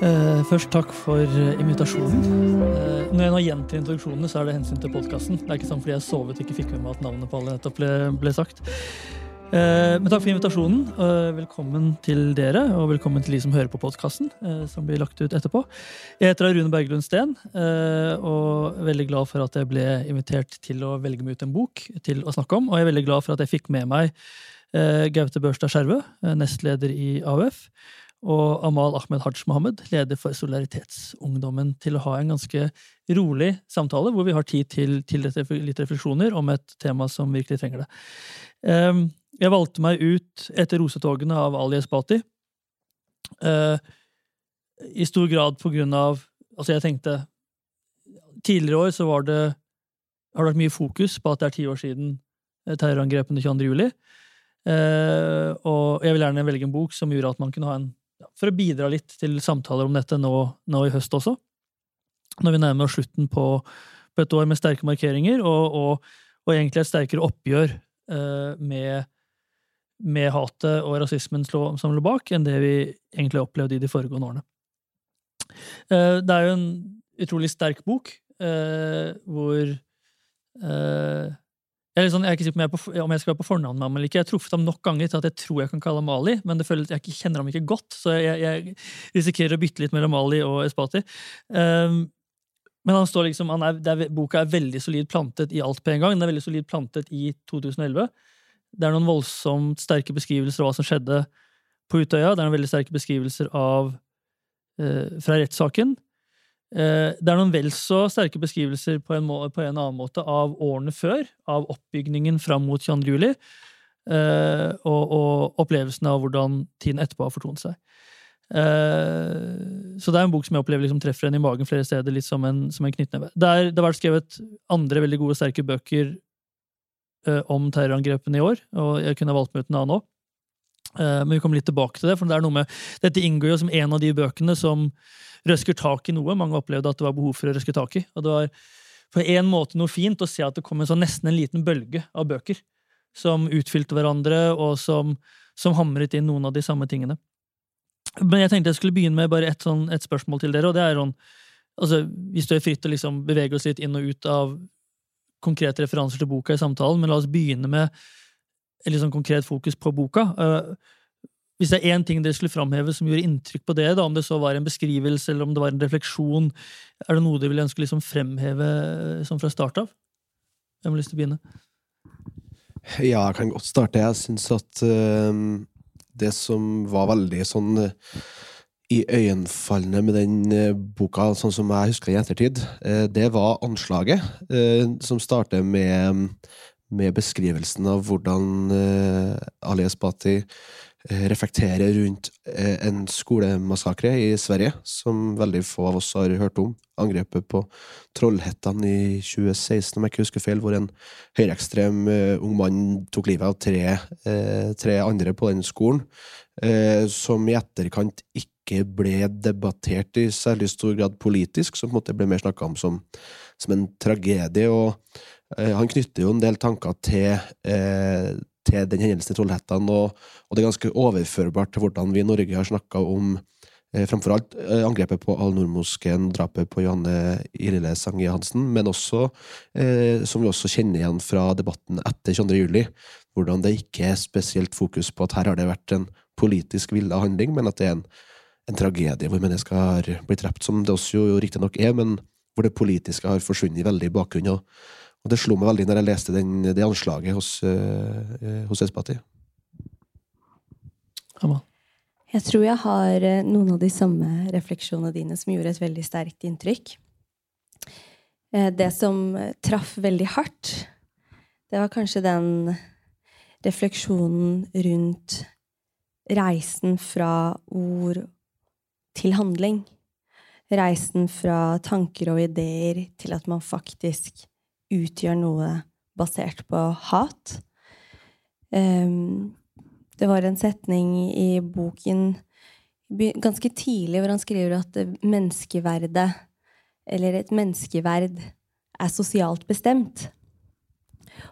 Eh, først takk for invitasjonen. Eh, når jeg nå gjentar introduksjonene, så er det hensyn til podkasten. Det er ikke sånn fordi jeg sovet og ikke fikk med meg at navnet på alle nettopp ble, ble sagt. Eh, men takk for invitasjonen. Eh, velkommen til dere, og velkommen til de som hører på podkasten. Eh, som blir lagt ut etterpå. Jeg heter Rune Berglund Steen, eh, og er veldig glad for at jeg ble invitert til å velge meg ut en bok til å snakke om. Og jeg er veldig glad for at jeg fikk med meg eh, Gaute Børstad Skjervø, eh, nestleder i AUF og Amal Ahmed Haj Mohammed, leder for Solidaritetsungdommen, til å ha en ganske rolig samtale, hvor vi har tid til, til litt refleksjoner om et tema som virkelig trenger det. Ehm, jeg valgte meg ut etter rosetogene av Ali Esbati. Eh, I stor grad på grunn av Altså, jeg tenkte Tidligere år så var det har det vært mye fokus på at det er ti år siden eh, terrorangrepene 22. juli. Uh, og jeg vil gjerne velge en bok som gjorde at man kunne ha en for å bidra litt til samtaler om dette nå, nå, i høst også. Når vi nærmer oss slutten på, på et år med sterke markeringer, og, og, og egentlig et sterkere oppgjør eh, med, med, hatet og rasismen som lå bak, enn det vi egentlig opplevde i de foregående årene. Eh, det er jo en utrolig sterk bok, eh, hvor eh, jeg er, sånn, jeg er ikke sikker på, om jeg skal være på fornavn med ham eller ikke. Jeg har truffet ham nok ganger til at jeg tror jeg kan kalle ham Ali, men det føles, jeg kjenner ham ikke godt, så jeg, jeg, risikerer å bytte litt mellom Ali og Espati. Um, men han står liksom, han er, er, boka er veldig solid plantet i alt på en gang. Den er veldig solid plantet i 2011. Det er noen voldsomt sterke beskrivelser av hva som skjedde på Utøya. Det er noen veldig sterke beskrivelser av, uh, fra rettssaken. Eh, det er noen vel så sterke beskrivelser på en, må, på en, annen måte av årene før, av oppbygningen fram mot 22. juli, eh, og, og opplevelsen av hvordan tiden etterpå har fortonet seg. Eh, så det er en bok som jeg opplever liksom treffer en i magen flere steder, litt som en, som en knyttneve. Det, er, det har vært skrevet andre veldig gode, sterke bøker om terrorangrepene i år, og jeg kunne valgt meg ut en annen òg. Men vi kommer litt tilbake til det, for det er noe med, dette inngår jo som en av de bøkene som røsker tak i noe. Mange opplevde at det var behov for å røske tak i. Og det var på en måte noe fint å se at det kom en sånn nesten en liten bølge av bøker som utfylte hverandre, og som, som hamret inn noen av de samme tingene. Men jeg tenkte jeg skulle begynne med bare et, sånn, et spørsmål til dere, og det er sånn altså, Vi står fritt til å liksom bevege oss litt inn og ut av konkrete referanser til boka i samtalen, men la oss begynne med litt sånn konkret fokus på boka. Uh, hvis det er én ting dere skulle framheve som gjorde inntrykk på det, om det så var en beskrivelse eller om det var en refleksjon, er det noe dere vil ønske liksom fremheve sånn fra start av? Hvem har lyst til å begynne? Ja, jeg kan godt starte. Jeg syns at uh, det som var veldig sånn uh, iøynefallende med den uh, boka, sånn som jeg husker i ettertid, det var anslaget, som starter med, med beskrivelsen av hvordan Ali Esbati Eh, reflekterer rundt eh, en skolemassakre i Sverige, som veldig få av oss har hørt om. Angrepet på Trollhettan i 2016, om jeg ikke husker feil, hvor en høyreekstrem uh, ung mann tok livet av tre, uh, tre, andre på den skolen, uh, som i etterkant ikke ble debattert i særlig stor grad politisk, som på en måte ble mer snakka om som, som, en tragedie. og han knytter jo en del tanker til til den hendelsen i Trollhättan, og, og, det er ganske overførbart til hvordan vi i Norge har snakka om eh, framfor alt eh, angrepet på Al-Noor-moskeen, drapet på Johanne Irile Sange Hansen, men også, eh, som vi også kjenner igjen fra debatten etter 22. juli, hvordan det ikke er spesielt fokus på at her har det vært en politisk villa handling, men at det er en, en tragedie hvor mennesker har blitt drept, som det også jo riktignok er, men hvor det politiske har forsvunnet veldig i bakgrunnen. Og det slo meg veldig når jeg leste den, det anslaget hos, uh, hos Espati. Jeg tror jeg har eh, noen av de samme refleksjonene dine som gjorde et veldig sterkt inntrykk. Det som traff veldig hardt, det var kanskje den refleksjonen rundt reisen fra ord til handling. Reisen fra tanker og ideer til at man faktisk utgjør noe basert på hat. Um, det var en setning i boken ganske tidlig hvor han skriver at menneskeverdet, eller et menneskeverd, er sosialt bestemt.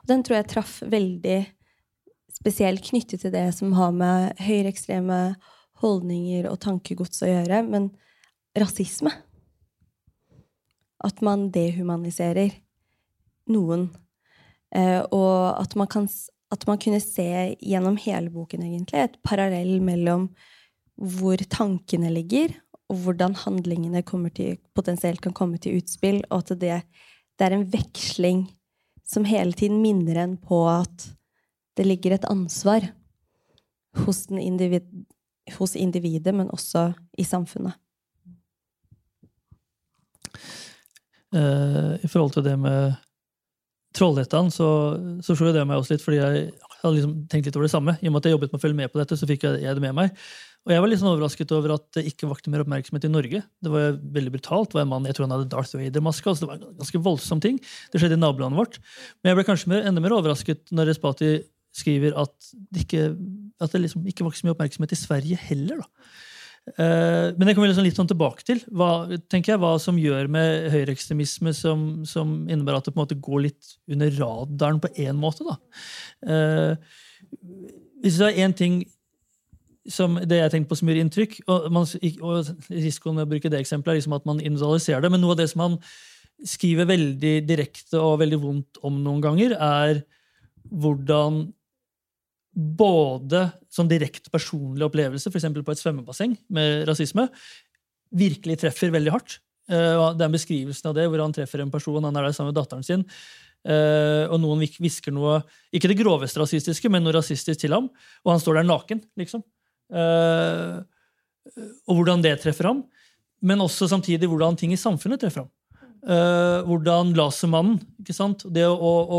Og den tror jeg traff veldig spesielt knyttet til det som har med høyreekstreme holdninger og tankegods å gjøre. Men rasisme. At man dehumaniserer noen. Eh, og at man, kan, at man kunne se gjennom hele boken egentlig et parallell mellom hvor tankene ligger, og hvordan handlingene til, potensielt kan komme til utspill, og at det, det er en veksling som hele tiden minner en på at det ligger et ansvar hos, individ, hos individet, men også i samfunnet. Uh, I forhold til det med Trollhättan, så, så slo det meg også litt, fordi jeg hadde liksom tenkt litt over det samme. I og med at jeg jobbet med å følge med på dette, så fikk jeg det med meg. Og jeg var litt sånn overrasket over at det ikke vakte mer oppmerksomhet i Norge. Det var veldig brutalt. Det var en mann, Jeg tror han hadde Darth Vader-maske. altså Det var en ganske voldsom ting. Det skjedde i nabolandet vårt. Men jeg ble kanskje mer, enda mer overrasket når Respati skriver at det ikke, at det liksom ikke så mye oppmerksomhet i Sverige heller. da. Uh, men det kommer liksom litt sånn tilbake til hva, tenker jeg, hva som gjør med høyreekstremisme som, som, innebærer at det på en måte går litt under radaren på én måte. da. Uh, hvis det er én ting som det jeg tenkte på som gjør inntrykk, og, man, og risikoen med å bruke det eksempelet er liksom at man individualiserer det, men noe av det som man skriver veldig direkte og veldig vondt om noen ganger, er hvordan både som direkte personlig opplevelse, f.eks. på et svømmebasseng med rasisme, virkelig treffer veldig hardt. Den det er en beskrivelse av det, hvor han treffer en person, han er der sammen med datteren sin, eh, og noen hvisker noe Ikke det groveste rasistiske, men noe rasistisk til ham, og han står der naken, liksom. Eh, og hvordan det treffer ham. Men også samtidig hvordan ting i samfunnet treffer ham. Hvordan lasermannen ikke sant? Det å, å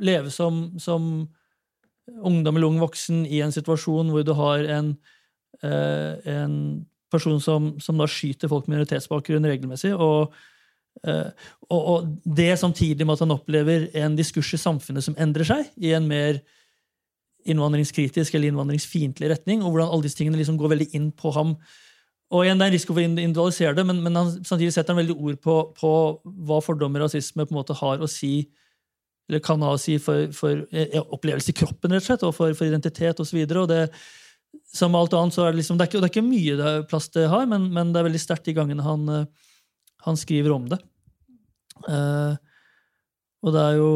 leve som, som ungdom eller ung voksen i en situasjon hvor du har en, eh, en person som, som, da skyter folk med minoritetsbakgrunn regelmessig. Og, eh, og, og, det samtidig med at han opplever en diskurs i samfunnet som endrer seg i en mer innvandringskritisk eller innvandringsfiendtlig retning, og hvordan alle disse tingene liksom går veldig inn på ham. Og igjen, Det er en risiko for å individualisere det, men, men han, samtidig setter han veldig ord på, på hva fordommer og rasisme på en måte har å si eller kan ha å si for, for ja, opplevelse i kroppen rett og slett, og for, for identitet osv. Som alt annet, så er det, liksom, det, er ikke, det er ikke mye det plass det har, men, men, det er veldig sterkt de gangene han, eh, han, skriver om det. Uh, og det er jo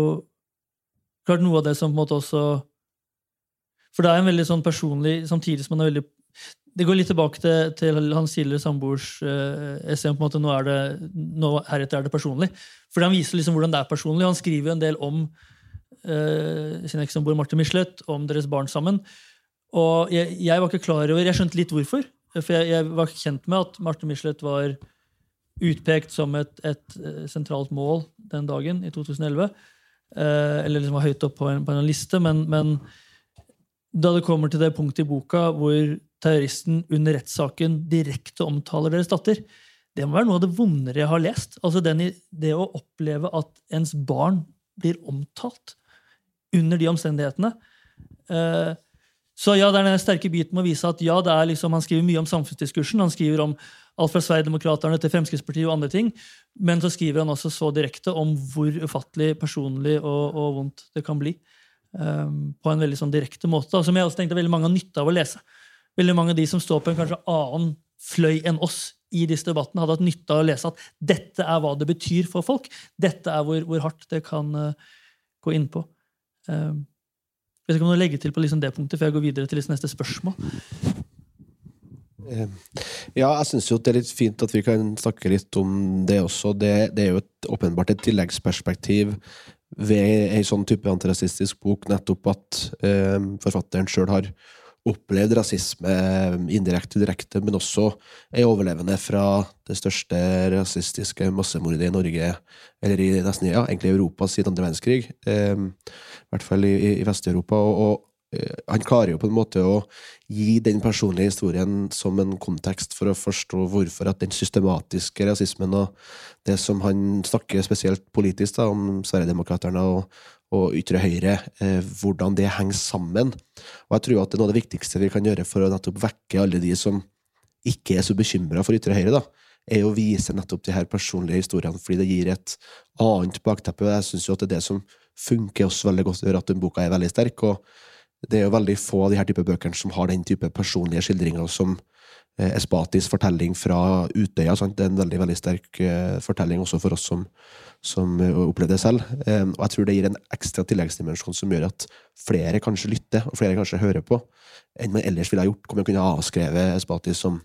klart noe av det som på en måte også For det er en veldig sånn personlig Samtidig som man er veldig det går litt tilbake til, til hans tidligere samboers uh, essay på en måte, nå er det, nå, heretter er det personlig. For Han viser liksom hvordan det er personlig. Han skriver jo en del om uh, sin ekssamboer Marte Michelet, om deres barn sammen. Og jeg, jeg, var ikke klar over, jeg skjønte litt hvorfor. For jeg, jeg var kjent med at Marte Michelet var utpekt som et, et, eh, sentralt mål den dagen, i 2011. Uh, eller liksom var høyt opp på en, på en liste. Men, men da det kommer til det punktet i boka hvor terroristen under rettssaken direkte omtaler deres datter, det må være noe av det vondere jeg har lest. Altså den, Det å oppleve at ens barn blir omtalt under de omstendighetene. Eh, så ja, det er den sterke biten med å vise at ja, det er liksom, han skriver mye om samfunnsdiskursen. Han skriver om alt fra Sverigedemokraterna til Fremskrittspartiet og andre ting. Men så skriver han også så direkte om hvor ufattelig personlig og, og vondt det kan bli. Um, på en veldig sånn direkte måte, som jeg også tenkte veldig mange har nytte av å lese veldig mange av de som står på en kanskje annen fløy enn oss i disse debattene, hadde hatt nytte av å lese at dette er hva det betyr for folk. Dette er hvor, hvor hardt det kan uh, gå inn på. Uh, jeg vet ikke om du legger til på liksom det punktet før jeg går videre til liksom neste spørsmål. Eh, ja, jeg syns jo det er litt fint at vi kan snakke litt om det også. Det, det er jo et, åpenbart et tilleggsperspektiv ved ei sånn type antirasistisk bok, nettopp at eh, forfatteren sjøl har opplevd rasisme indirekte og direkte, men også er overlevende fra det største rasistiske massemordet i Norge, eller i nesten ja, egentlig Europa siden andre verdenskrig, eh, i hvert fall i, i Vest-Europa. og, og eh, han klarer jo på en måte å gi den personlige historien som en kontekst for å forstå hvorfor at den systematiske rasismen og det som han snakker spesielt politisk da, om Sverigedemokraterna og, og ytre høyre, eh, hvordan det henger sammen. Og jeg tror at det er noe av det viktigste vi kan gjøre for å nettopp vekke alle de som ikke er så bekymra for ytre høyre, da, er å vise nettopp de her personlige historiene, fordi det gir et annet bakteppe. og Jeg syns jo at det er det som funker oss veldig godt, gjør at den boka er veldig sterk. og det er jo veldig få av de her type bøkene som har den type personlige skildringer som eh, Espatis fortelling fra Utøya. Sant? Det er en veldig veldig sterk eh, fortelling også for oss som, som eh, opplevde det selv. Eh, og jeg tror det gir en ekstra tilleggsdimensjon som gjør at flere kanskje lytter, og flere kanskje hører på, enn man ellers ville ha gjort. Kommer kunne avskrevet Espati som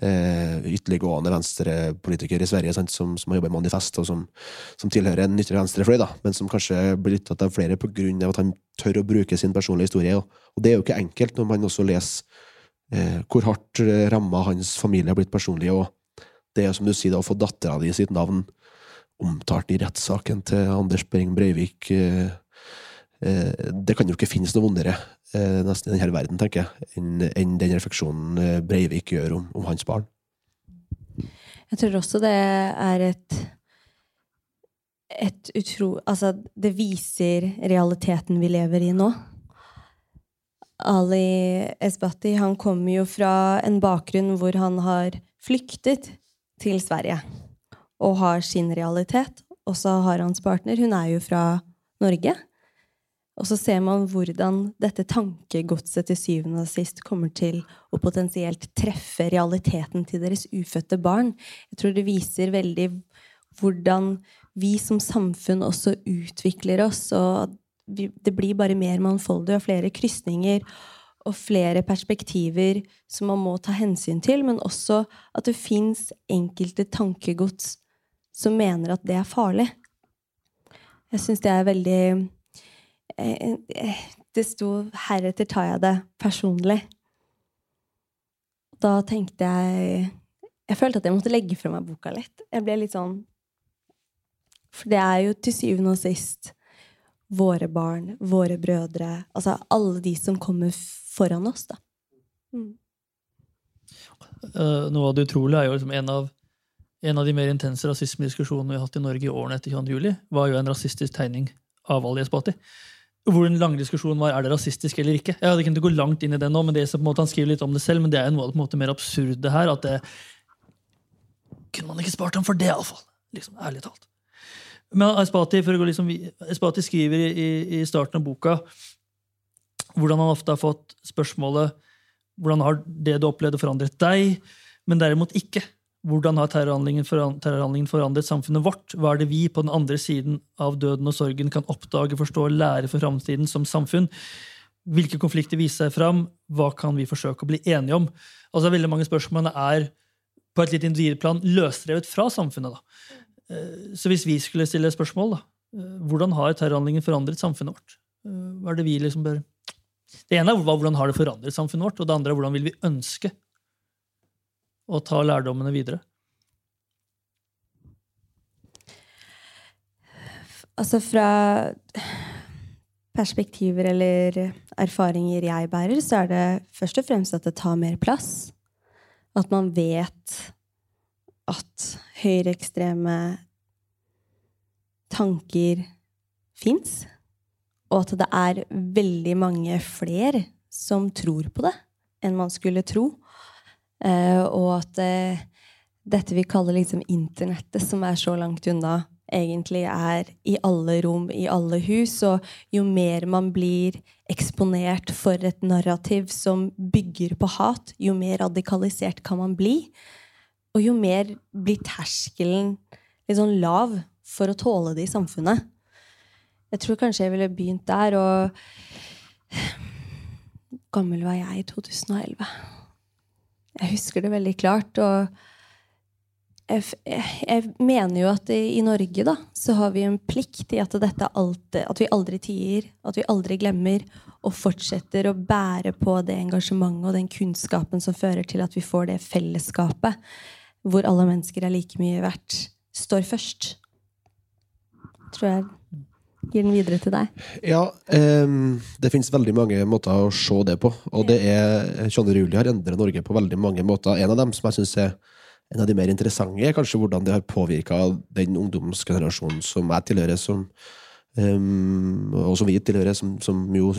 eh, ytterliggående venstrepolitiker i Sverige, sant? Som, som har jobbet i Manifest, og som, som tilhører en ytre venstrefløy, men som kanskje blir lyttet av flere av at han tør å bruke sin personlige historie. Og, og det er jo ikke enkelt når man også leser eh, hvor hardt ramma hans familie har blitt personlig. og det er som du sier, da, å få dattera di sitt navn omtalt i rettssaken til Anders Behring Breivik eh, eh, Det kan jo ikke finnes noe vondere eh, nesten i denne verden, tenker jeg, enn den refleksjonen Breivik gjør om, om hans barn. Jeg tror også det er et et utro... Altså, det viser realiteten vi lever i nå. Ali Esbati han kommer jo fra en bakgrunn hvor han har flyktet til Sverige og har sin realitet. Og så har hans partner Hun er jo fra Norge. Og så ser man hvordan dette tankegodset til syvende og sist kommer til å potensielt treffe realiteten til deres ufødte barn. Jeg tror det viser veldig hvordan vi som samfunn også utvikler oss, og det blir bare mer mangfoldig og flere krysninger og flere perspektiver som man må ta hensyn til, men også at det fins enkelte tankegods som mener at det er farlig. Jeg syns det er veldig eh, eh, Det sto 'heretter tar jeg det personlig'. Da tenkte jeg Jeg følte at jeg måtte legge fra meg boka litt. Jeg ble litt sånn For det er jo til syvende og sist våre barn, våre brødre Altså alle de som kommer foran oss, da. Mm. Noe av det utrolige er jo liksom en av en av de mer intense rasismediskusjonene vi har hatt i Norge i årene etter 22. juli, var jo en rasistisk tegning av Ali Esbati. Hvor den lange diskusjonen var er det rasistisk eller ikke. Jeg hadde ikke gå langt inn i det nå, men det er på en måte Han skriver litt om det selv, men det er noe av det på en måte mer absurde her. at det Kunne man ikke spart ham for det, iallfall? Liksom, ærlig talt. Men Espati, liksom, Espati skriver i, i, starten av boka hvordan han ofte har fått spørsmålet hvordan har det du opplevde, forandret deg, men derimot ikke. Hvordan har terrorhandlingen forandret samfunnet vårt? Hva er det vi på den andre siden av døden og sorgen kan oppdage, forstå og lære for framtiden som samfunn? Hvilke konflikter viser seg fram? Hva kan vi forsøke å bli enige om? Altså Veldig mange spørsmål er på et litt individplan løsrevet fra samfunnet. da. Eh, så hvis vi skulle stille spørsmål, da, eh, hvordan har terrorhandlingen forandret samfunnet vårt? Eh, hva er Det vi liksom bør... Det ene er hvordan har det forandret samfunnet vårt, og det andre er hvordan vil vi ønske og ta lærdommene videre? Altså fra perspektiver eller erfaringer jeg bærer, så er det først og fremst at det tar mer plass. At man vet at høyreekstreme tanker fins. Og at det er veldig mange flere som tror på det enn man skulle tro. Uh, og at uh, dette vi kaller liksom internettet, som er så langt unna, egentlig er i alle rom, i alle hus. Og jo mer man blir eksponert for et narrativ som bygger på hat, jo mer radikalisert kan man bli. Og jo mer blir terskelen litt sånn lav for å tåle det i samfunnet. Jeg tror kanskje jeg ville begynt der. Og gammel var jeg i 2011? Jeg husker det veldig klart. Og jeg, jeg, mener jo at i Norge da, så har vi en plikt i at, alltid, at vi aldri tier, at vi aldri glemmer, og fortsetter å bære på det engasjementet og den kunnskapen som fører til at vi får det fellesskapet hvor alle mennesker er like mye verdt, står først. Tror jeg gir den videre til deg. Ja, um, det finnes veldig mange måter å se det på. Og det er John Ruli har endret Norge på veldig mange måter. En av dem som jeg synes er en av de mer interessante, er kanskje hvordan det har påvirka den ungdomsgenerasjonen som jeg tilhører, som, um, og som vi tilhører, som, som jo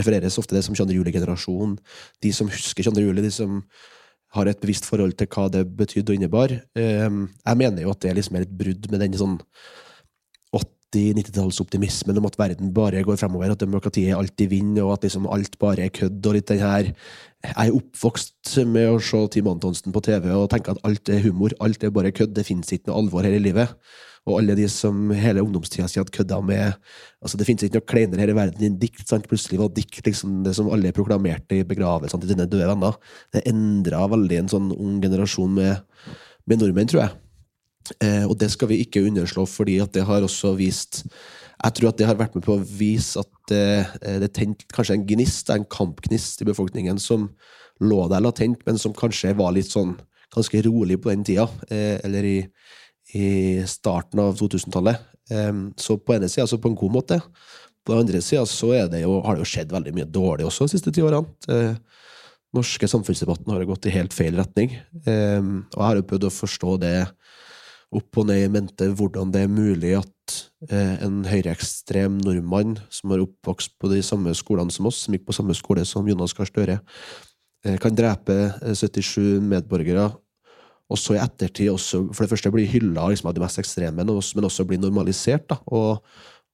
refereres ofte det som 22. juli-generasjonen. De som husker 22. juli, de som har et bevisst forhold til hva det betydde og innebar. Um, jeg mener jo at det liksom er et brudd med den sånn 80-90-tallsoptimismen om at verden bare går fremover, at demokratiet alltid vinner, og at liksom alt bare er kødd. og litt den her Jeg er oppvokst med å se Team Antonsen på TV og tenke at alt er humor. Alt er bare kødd. Det fins ikke noe alvor her i livet. Og alle de som hele ungdomstida si at kødda med altså Det finnes ikke noe kleinere her i verden enn dikt. sant? Plutselig var dikt liksom det som alle proklamerte i begravelsene til dine døde venner. Det endra veldig en sånn ung generasjon med, med nordmenn, tror jeg. Eh, og det skal vi ikke underslå, fordi at det har også vist Jeg tror at det har vært med på å vise at eh, det er tent kanskje en gnist, en kampgnist i befolkningen som lå der latent, men som kanskje var litt sånn ganske rolig på den tida. Eh, eller i i starten av 2000-tallet. Så på ene sida, så på en god måte. På den andre sida så det jo, har det jo skjedd veldig mye dårlig også de siste ti årene. Den norske samfunnsdebatten har gått i helt feil retning. Og jeg har jo prøvd å forstå det opp og ned i mente hvordan det er mulig at eh, en høyreekstrem nordmann som har oppvokst på de samme skolene som oss, som gikk på samme skole som Jonas Gahr Støre, eh, kan drepe 77 medborgere og så i ettertid også for det første bli hylla liksom, av de mest ekstreme, men også bli normalisert. Da. Og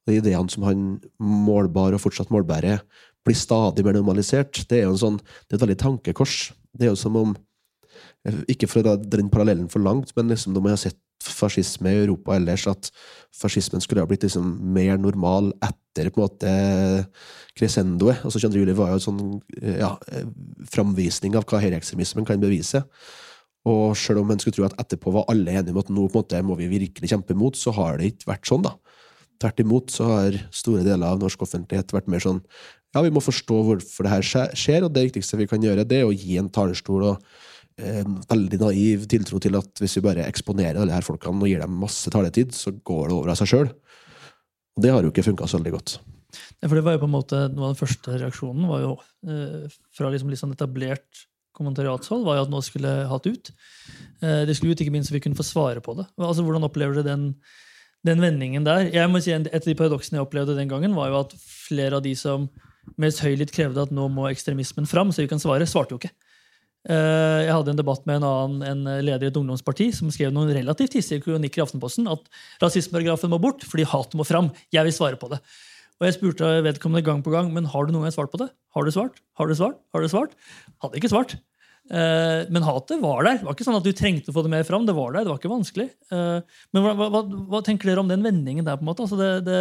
de ideene som han målbar og fortsatt målbærer, blir stadig mer normalisert. Det er jo en sånn, det er et veldig tankekors. Det er jo som om Ikke for å dra den parallellen for langt, men liksom når man har sett fascisme i Europa ellers, at fascismen skulle ha blitt liksom mer normal etter på en måte crescendoet. Altså 22. juli var jo en sånn ja, framvisning av hva høyreekstremismen kan bevise. Og selv om en skulle tro at etterpå var alle enige om at nå på en måte må vi virkelig kjempe imot, så har det ikke vært sånn. da. Tvert imot så har store deler av norsk offentlighet vært mer sånn ja, vi må forstå hvorfor det her skjer, og det viktigste vi kan gjøre, det er å gi en talerstol og eh, veldig naiv tiltro til at hvis vi bare eksponerer alle her folkene og gir dem masse taletid, så går det over av seg sjøl. Og det har jo ikke funka så veldig godt. Ja, for det var jo på en måte Noe av den første reaksjonen var jo eh, fra liksom litt sånn etablert kommentariatshold, var jo at nå skulle hatt ut. Eh, det skulle ut ikke minst så vi kunne få svare på det. Altså, Hvordan opplever du den, den vendingen der? Jeg må si Et av de paradoksene jeg opplevde den gangen, var jo at flere av de som mest høylytt krevde at nå må ekstremismen fram, så vi kan svare, svarte jo ikke. Eh, jeg hadde en debatt med en annen en leder i et ungdomsparti som skrev noen relativt hissige kronikker i Aftenposten at rasismeparagrafen må bort fordi hatet må fram. Jeg vil svare på det. Og jeg spurte vedkommende gang på gang men har du noen gang svart på det. Har du svart? Har du svart? Har du svart? Hadde ikke svart. Uh, men hatet var der. Det var ikke sånn at du trengte å få det mer fram. Det var der, det var ikke vanskelig. Uh, men hva, hva, hva, tenker dere om den vendingen der? på en måte? Altså det, det,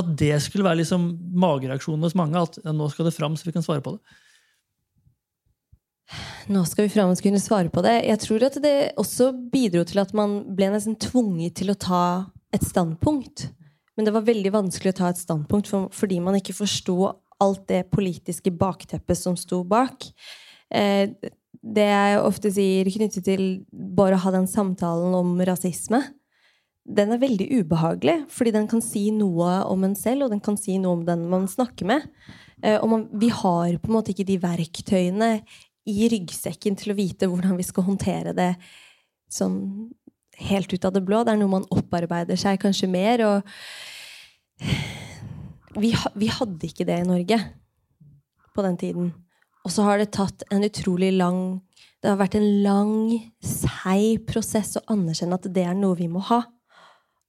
at det skulle være liksom magereaksjonen hos mange? At nå skal det fram, så vi kan svare på det? Nå skal vi fram og kunne svare på det. Jeg tror at det også bidro til at man ble nesten tvunget til å ta et standpunkt. Men det var veldig vanskelig å ta et standpunkt for, fordi man ikke forsto alt det politiske bakteppet som sto bak. Eh, det jeg ofte sier knyttet til bare å ha den samtalen om rasisme, den er veldig ubehagelig, fordi den kan si noe om en selv, og den kan si noe om den man snakker med. Eh, og man, vi har på en måte ikke de verktøyene i ryggsekken til å vite hvordan vi skal håndtere det sånn helt ut av det blå. Det er noe man opparbeider seg kanskje mer. Og vi, vi hadde ikke det i Norge på den tiden. Og så har det tatt en utrolig lang Det har vært en lang, seig prosess å anerkjenne at det er noe vi må ha.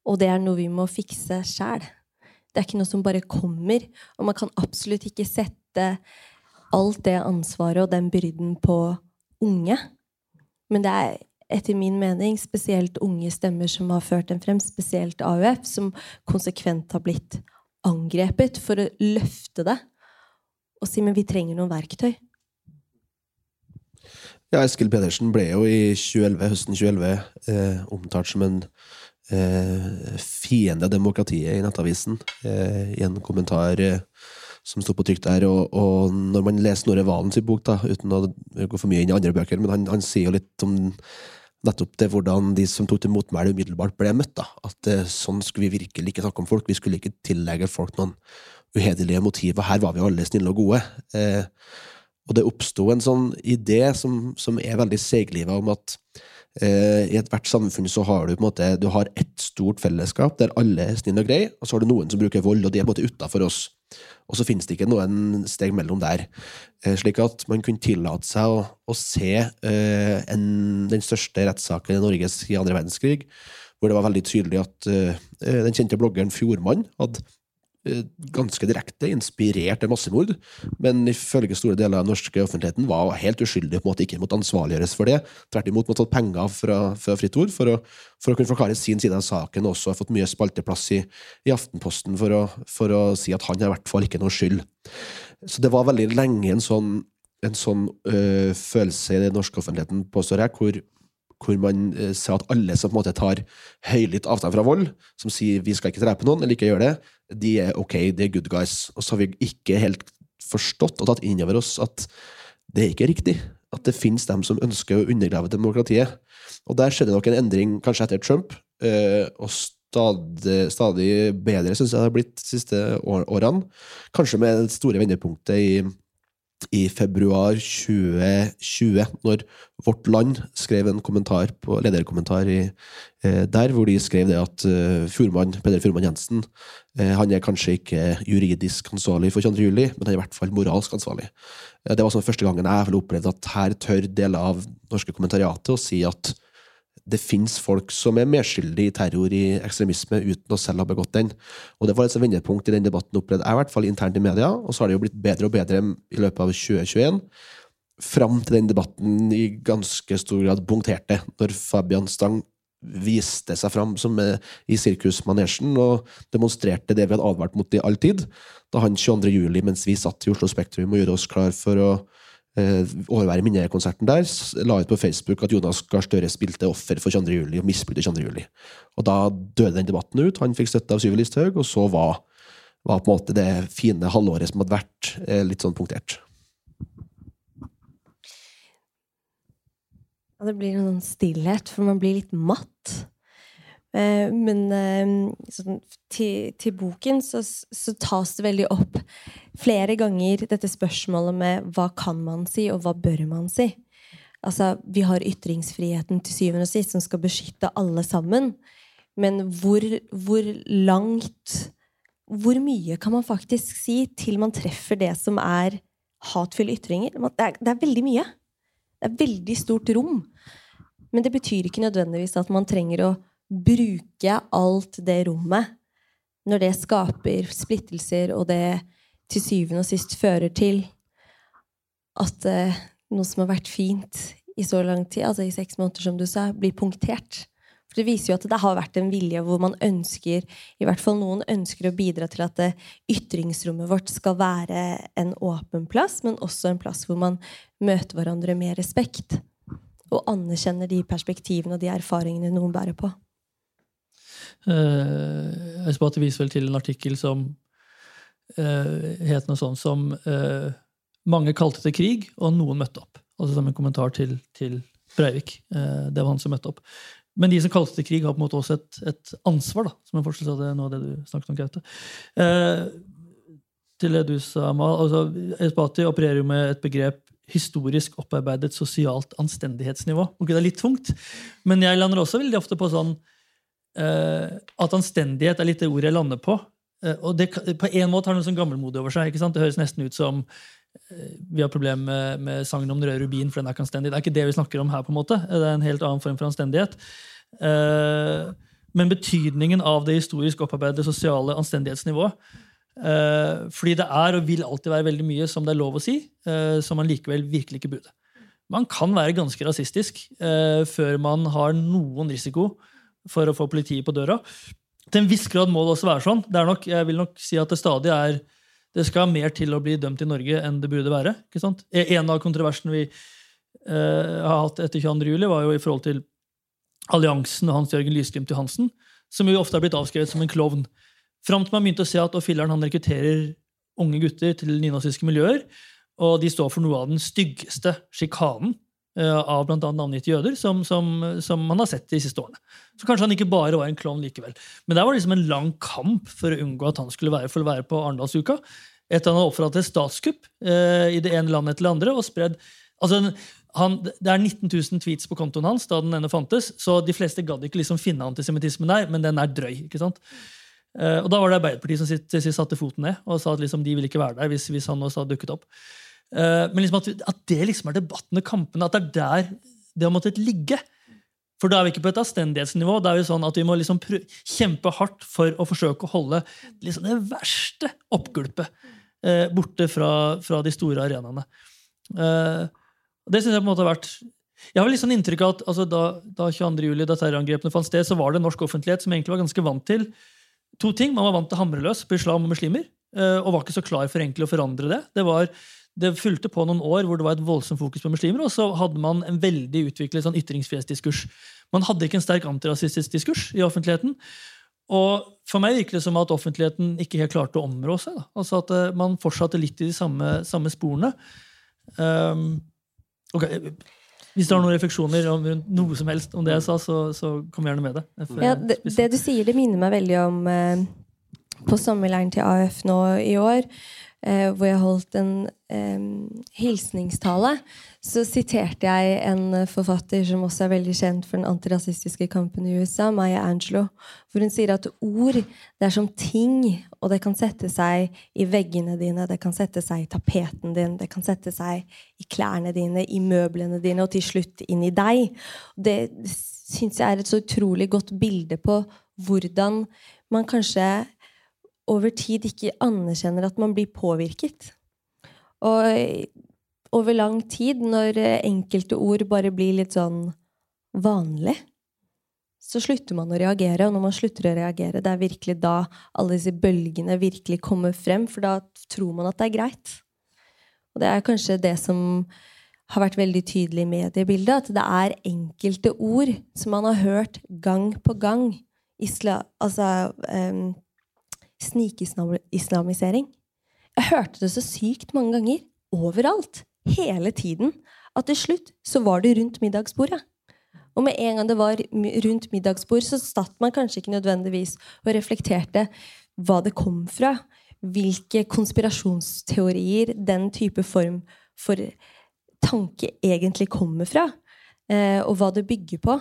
Og det er noe vi må fikse sjæl. Det er ikke noe som bare kommer. Og man kan absolutt ikke sette alt det ansvaret og den byrden på unge. Men det er etter min mening spesielt unge stemmer som har ført dem frem, spesielt AUF, som konsekvent har blitt angrepet for å løfte det og si men vi trenger noen verktøy. Ja, Eskil Pedersen ble jo i 2011, høsten 2011 eh, omtalt som en eh, fiende av demokratiet i Nettavisen eh, i en kommentar eh, som sto på trykk der. Og, og, når man leser Snorre Valens bok, da, uten å gå for mye inn i andre bøker, men han, han sier jo litt om nettopp det hvordan de som tok til motmæle, umiddelbart ble møtt. da. At eh, sånn skulle vi virkelig ikke snakke om folk. Vi skulle ikke tillegge folk noen uhederlige motiver. Her var vi alle snille og gode. Eh, og det oppsto en sånn idé som, som er veldig seigliva, om at eh, i ethvert samfunn så har du på en måte du har ett stort fellesskap der alle er snille og greie, og så har du noen som bruker vold, og de er på en måte utafor oss. Og så finnes det ikke noen steg mellom der. Eh, slik at man kunne tillate seg å, å se eh, en, den største rettssaken i Norges i andre verdenskrig, hvor det var veldig tydelig at uh, den kjente bloggeren Fjordmann hadde ganske direkte inspirert til massemord, men ifølge store deler av den norske offentligheten var helt uskyldig, på en måte ikke måtte ansvarliggjøres for det. Tvert imot måtte tatt penger fra, fra Fritt Ord for å, for å, kunne forklare sin side av saken, og også har fått mye spalteplass i, i Aftenposten for å, for å, si at han i hvert fall ikke noe skyld. Så det var veldig lenge en sånn, en sånn øh, følelse i den norske offentligheten, påstår jeg, hvor hvor man eh, ser at alle som på en måte tar høylytt avstand fra vold, som sier vi skal ikke drepe noen eller ikke gjøre det, de er ok, de er good guys. Og så har vi ikke helt forstått og tatt inn over oss at det er ikke riktig. At det finnes dem som ønsker å undergrave demokratiet. Og der skjedde nok en endring kanskje etter Trump, eh, og stadig, stadig bedre syns jeg det har blitt de siste årene. Kanskje med det store vendepunktet i i februar 2020, når Vårt Land skrev en kommentar på lederkommentar i, eh, der, hvor de skrev det at eh, Fjordmann, Peder Fjordmann Jensen eh, han er kanskje ikke juridisk ansvarlig for 22. juli, men han er i hvert fall moralsk ansvarlig. Eh, det var sånn første gangen jeg opplevde at her tør deler av norske kommentariatet å si at det finnes folk som er medskyldige i terror, i ekstremisme, uten å selv ha begått den. Og Det var et vendepunkt i den debatten opplevde jeg, i hvert fall internt i media. Og så har det jo blitt bedre og bedre i løpet av 2021. Fram til den debatten i ganske stor grad punkterte, når Fabian Stang viste seg fram som i sirkusmanesjen og demonstrerte det vi hadde advart mot i all tid, da han 22. juli, mens vi satt i Oslo Spektrum og gjorde oss klar for å eh, overvære minnekonserten der, la ut på Facebook at Jonas Gahr Støre spilte offer for 22. juli og misbrukte 22. juli. Og da døde den debatten ut. Han fikk støtte av Syvi Listhaug, og så var, var, på en måte det fine halvåret som hadde vært, eh, litt sånn punktert. Ja, det blir en sånn stillhet, for man blir litt matt. Eh, men sånn, til, til, boken så, så, tas det veldig opp flere ganger dette spørsmålet med hva kan man si, og hva bør man si? Altså, vi har ytringsfriheten til syvende og sist som skal beskytte alle sammen. Men hvor, hvor langt Hvor mye kan man faktisk si til man treffer det som er hatefulle ytringer? Det er, det er veldig mye. Det er veldig stort rom. Men det betyr ikke nødvendigvis at man trenger å bruke alt det rommet når det skaper splittelser, og det til syvende og sist fører til at eh, noe som har vært fint i så lang tid, altså i seks måneder, som du sa, blir punktert. For det viser jo at det har vært en vilje hvor man ønsker, i hvert fall noen ønsker å bidra til at det, ytringsrommet vårt skal være en åpen plass, men også en plass hvor man møter hverandre med respekt. Og anerkjenner de perspektivene og de erfaringene noen bærer på. Uh, jeg det viser vel til en artikkel som het noe sånt som uh, 'Mange kalte til krig, og noen møtte opp'. Altså som en kommentar til, til Breivik. Uh, det var han som møtte opp. Men de som kalte til krig, har på en måte også et, et ansvar, da, som en forskjell av det, noe av det du snakket om, Gaute. til det du sa, Mal. altså Espati opererer jo med et begrep historisk opparbeidet sosialt anstendighetsnivå. Okay, det er litt tungt, men jeg lander også veldig ofte på sånn uh, at anstendighet er litt det ordet jeg lander på. Uh, og det, på en måte har det noe sånn gammelmodig over seg. ikke sant? Det høres nesten ut som uh, vi har problemer med, med, sangen om den røde rubin, for den er ikke anstendig. Det er ikke det vi snakker om her. på en måte. Det er en helt annen form for anstendighet. men betydningen av det historisk opparbeidede sosiale anstendighetsnivået fordi det er og vil alltid være veldig mye som det er lov å si, som man likevel virkelig ikke burde. Man kan være ganske rasistisk før man har noen risiko for å få politiet på døra. Til en viss grad må det også være sånn. Er nok, jeg vil nok si at det stadig er det skal mer til å bli dømt i Norge enn det burde være. ikke sant? En av kontroversene vi eh, har hatt etter 22. juli, var jo i forhold til alliansen og Hans-Jørgen Lysglimt Johansen, som jo ofte har blitt avskrevet som en klovn. Fram til man begynte å se at filleren han rekrutterer unge gutter til nynazistiske miljøer, og de står for noe av den styggeste sjikanen av bl.a. navngitte jøder, som, som, som, man har sett de siste årene. Så kanskje han ikke bare var en klovn likevel. Men det var liksom en lang kamp for å unngå at han skulle være, for å være på Arendalsuka. Etter han hadde oppfordra et statskupp eh, i det ene landet etter det andre. og spredd, altså han, Det er 19 000 tweets på kontoen hans da den enne fantes, så de fleste gadd ikke liksom finne antisemittismen der, men den er drøy. ikke sant? Eh, og Da var det Arbeiderpartiet som sitt, sitt satte foten ned og sa at liksom de ville ikke være der hvis, hvis han også hadde dukket opp. Uh, men liksom at, at, det liksom er debatten og kampene, at det er der det har måttet ligge. For da er vi ikke på et avstendighetsnivå. Da er vi sånn at vi må liksom kjempe hardt for å forsøke å holde liksom det verste oppgulpet eh, borte fra, fra, de store arenaene. Eh, det synes jeg på en måte har vært jeg har sånn inntrykk av at altså, da, da 22. juli, da terrorangrepene fant sted, så var det norsk offentlighet som egentlig var ganske vant til to ting. Man var vant til å hamre løs på islam og muslimer, eh, og var ikke så klar for egentlig å forandre det. Det var det fulgte på noen år hvor det var et voldsomt fokus på muslimer, og så hadde man en veldig utviklet sånn ytringsfrihetsdiskurs. Man hadde ikke en sterk antirasistisk diskurs i offentligheten. Og for meg virker det som at offentligheten ikke helt klarte å områ seg. Da. Altså At uh, man fortsatte litt i de samme, samme sporene. Um, okay. Hvis du har noen refleksjoner om noe som helst om det jeg sa, så, så kom gjerne med det. Ja, det, det, du sier, det minner meg veldig om eh, på sommerleiren til AUF nå i år eh, hvor jeg holdt en eh, hilsningstale, så siterte jeg en forfatter som også er veldig kjent for den antirasistiske kampen i USA, Maya Angelou, hvor hun sier at ord det er som ting, og det kan sette seg i veggene dine, det kan sette seg i tapeten din, det kan sette seg i klærne dine, i møblene dine, og til slutt inn i deg. Det syns jeg er et så utrolig godt bilde på hvordan man kanskje over tid ikke anerkjenner at man blir påvirket. Og over lang tid, når enkelte ord bare blir litt sånn vanlig, så slutter man å reagere. Og når man slutter å reagere, det er virkelig da alle disse bølgene virkelig kommer frem, for da tror man at det er greit. Og det er kanskje det som har vært veldig tydelig i mediebildet, at det er enkelte ord som man har hørt gang på gang. Isla, altså um, snikislamisering. Jeg hørte det så sykt mange ganger. Overalt. Hele tiden. At til slutt så var det rundt middagsbordet. Og med en gang det var rundt middagsbord, så satt man kanskje ikke nødvendigvis og reflekterte hva det kom fra. Hvilke konspirasjonsteorier den type form for tanke egentlig kommer fra. Eh, og hva det bygger på.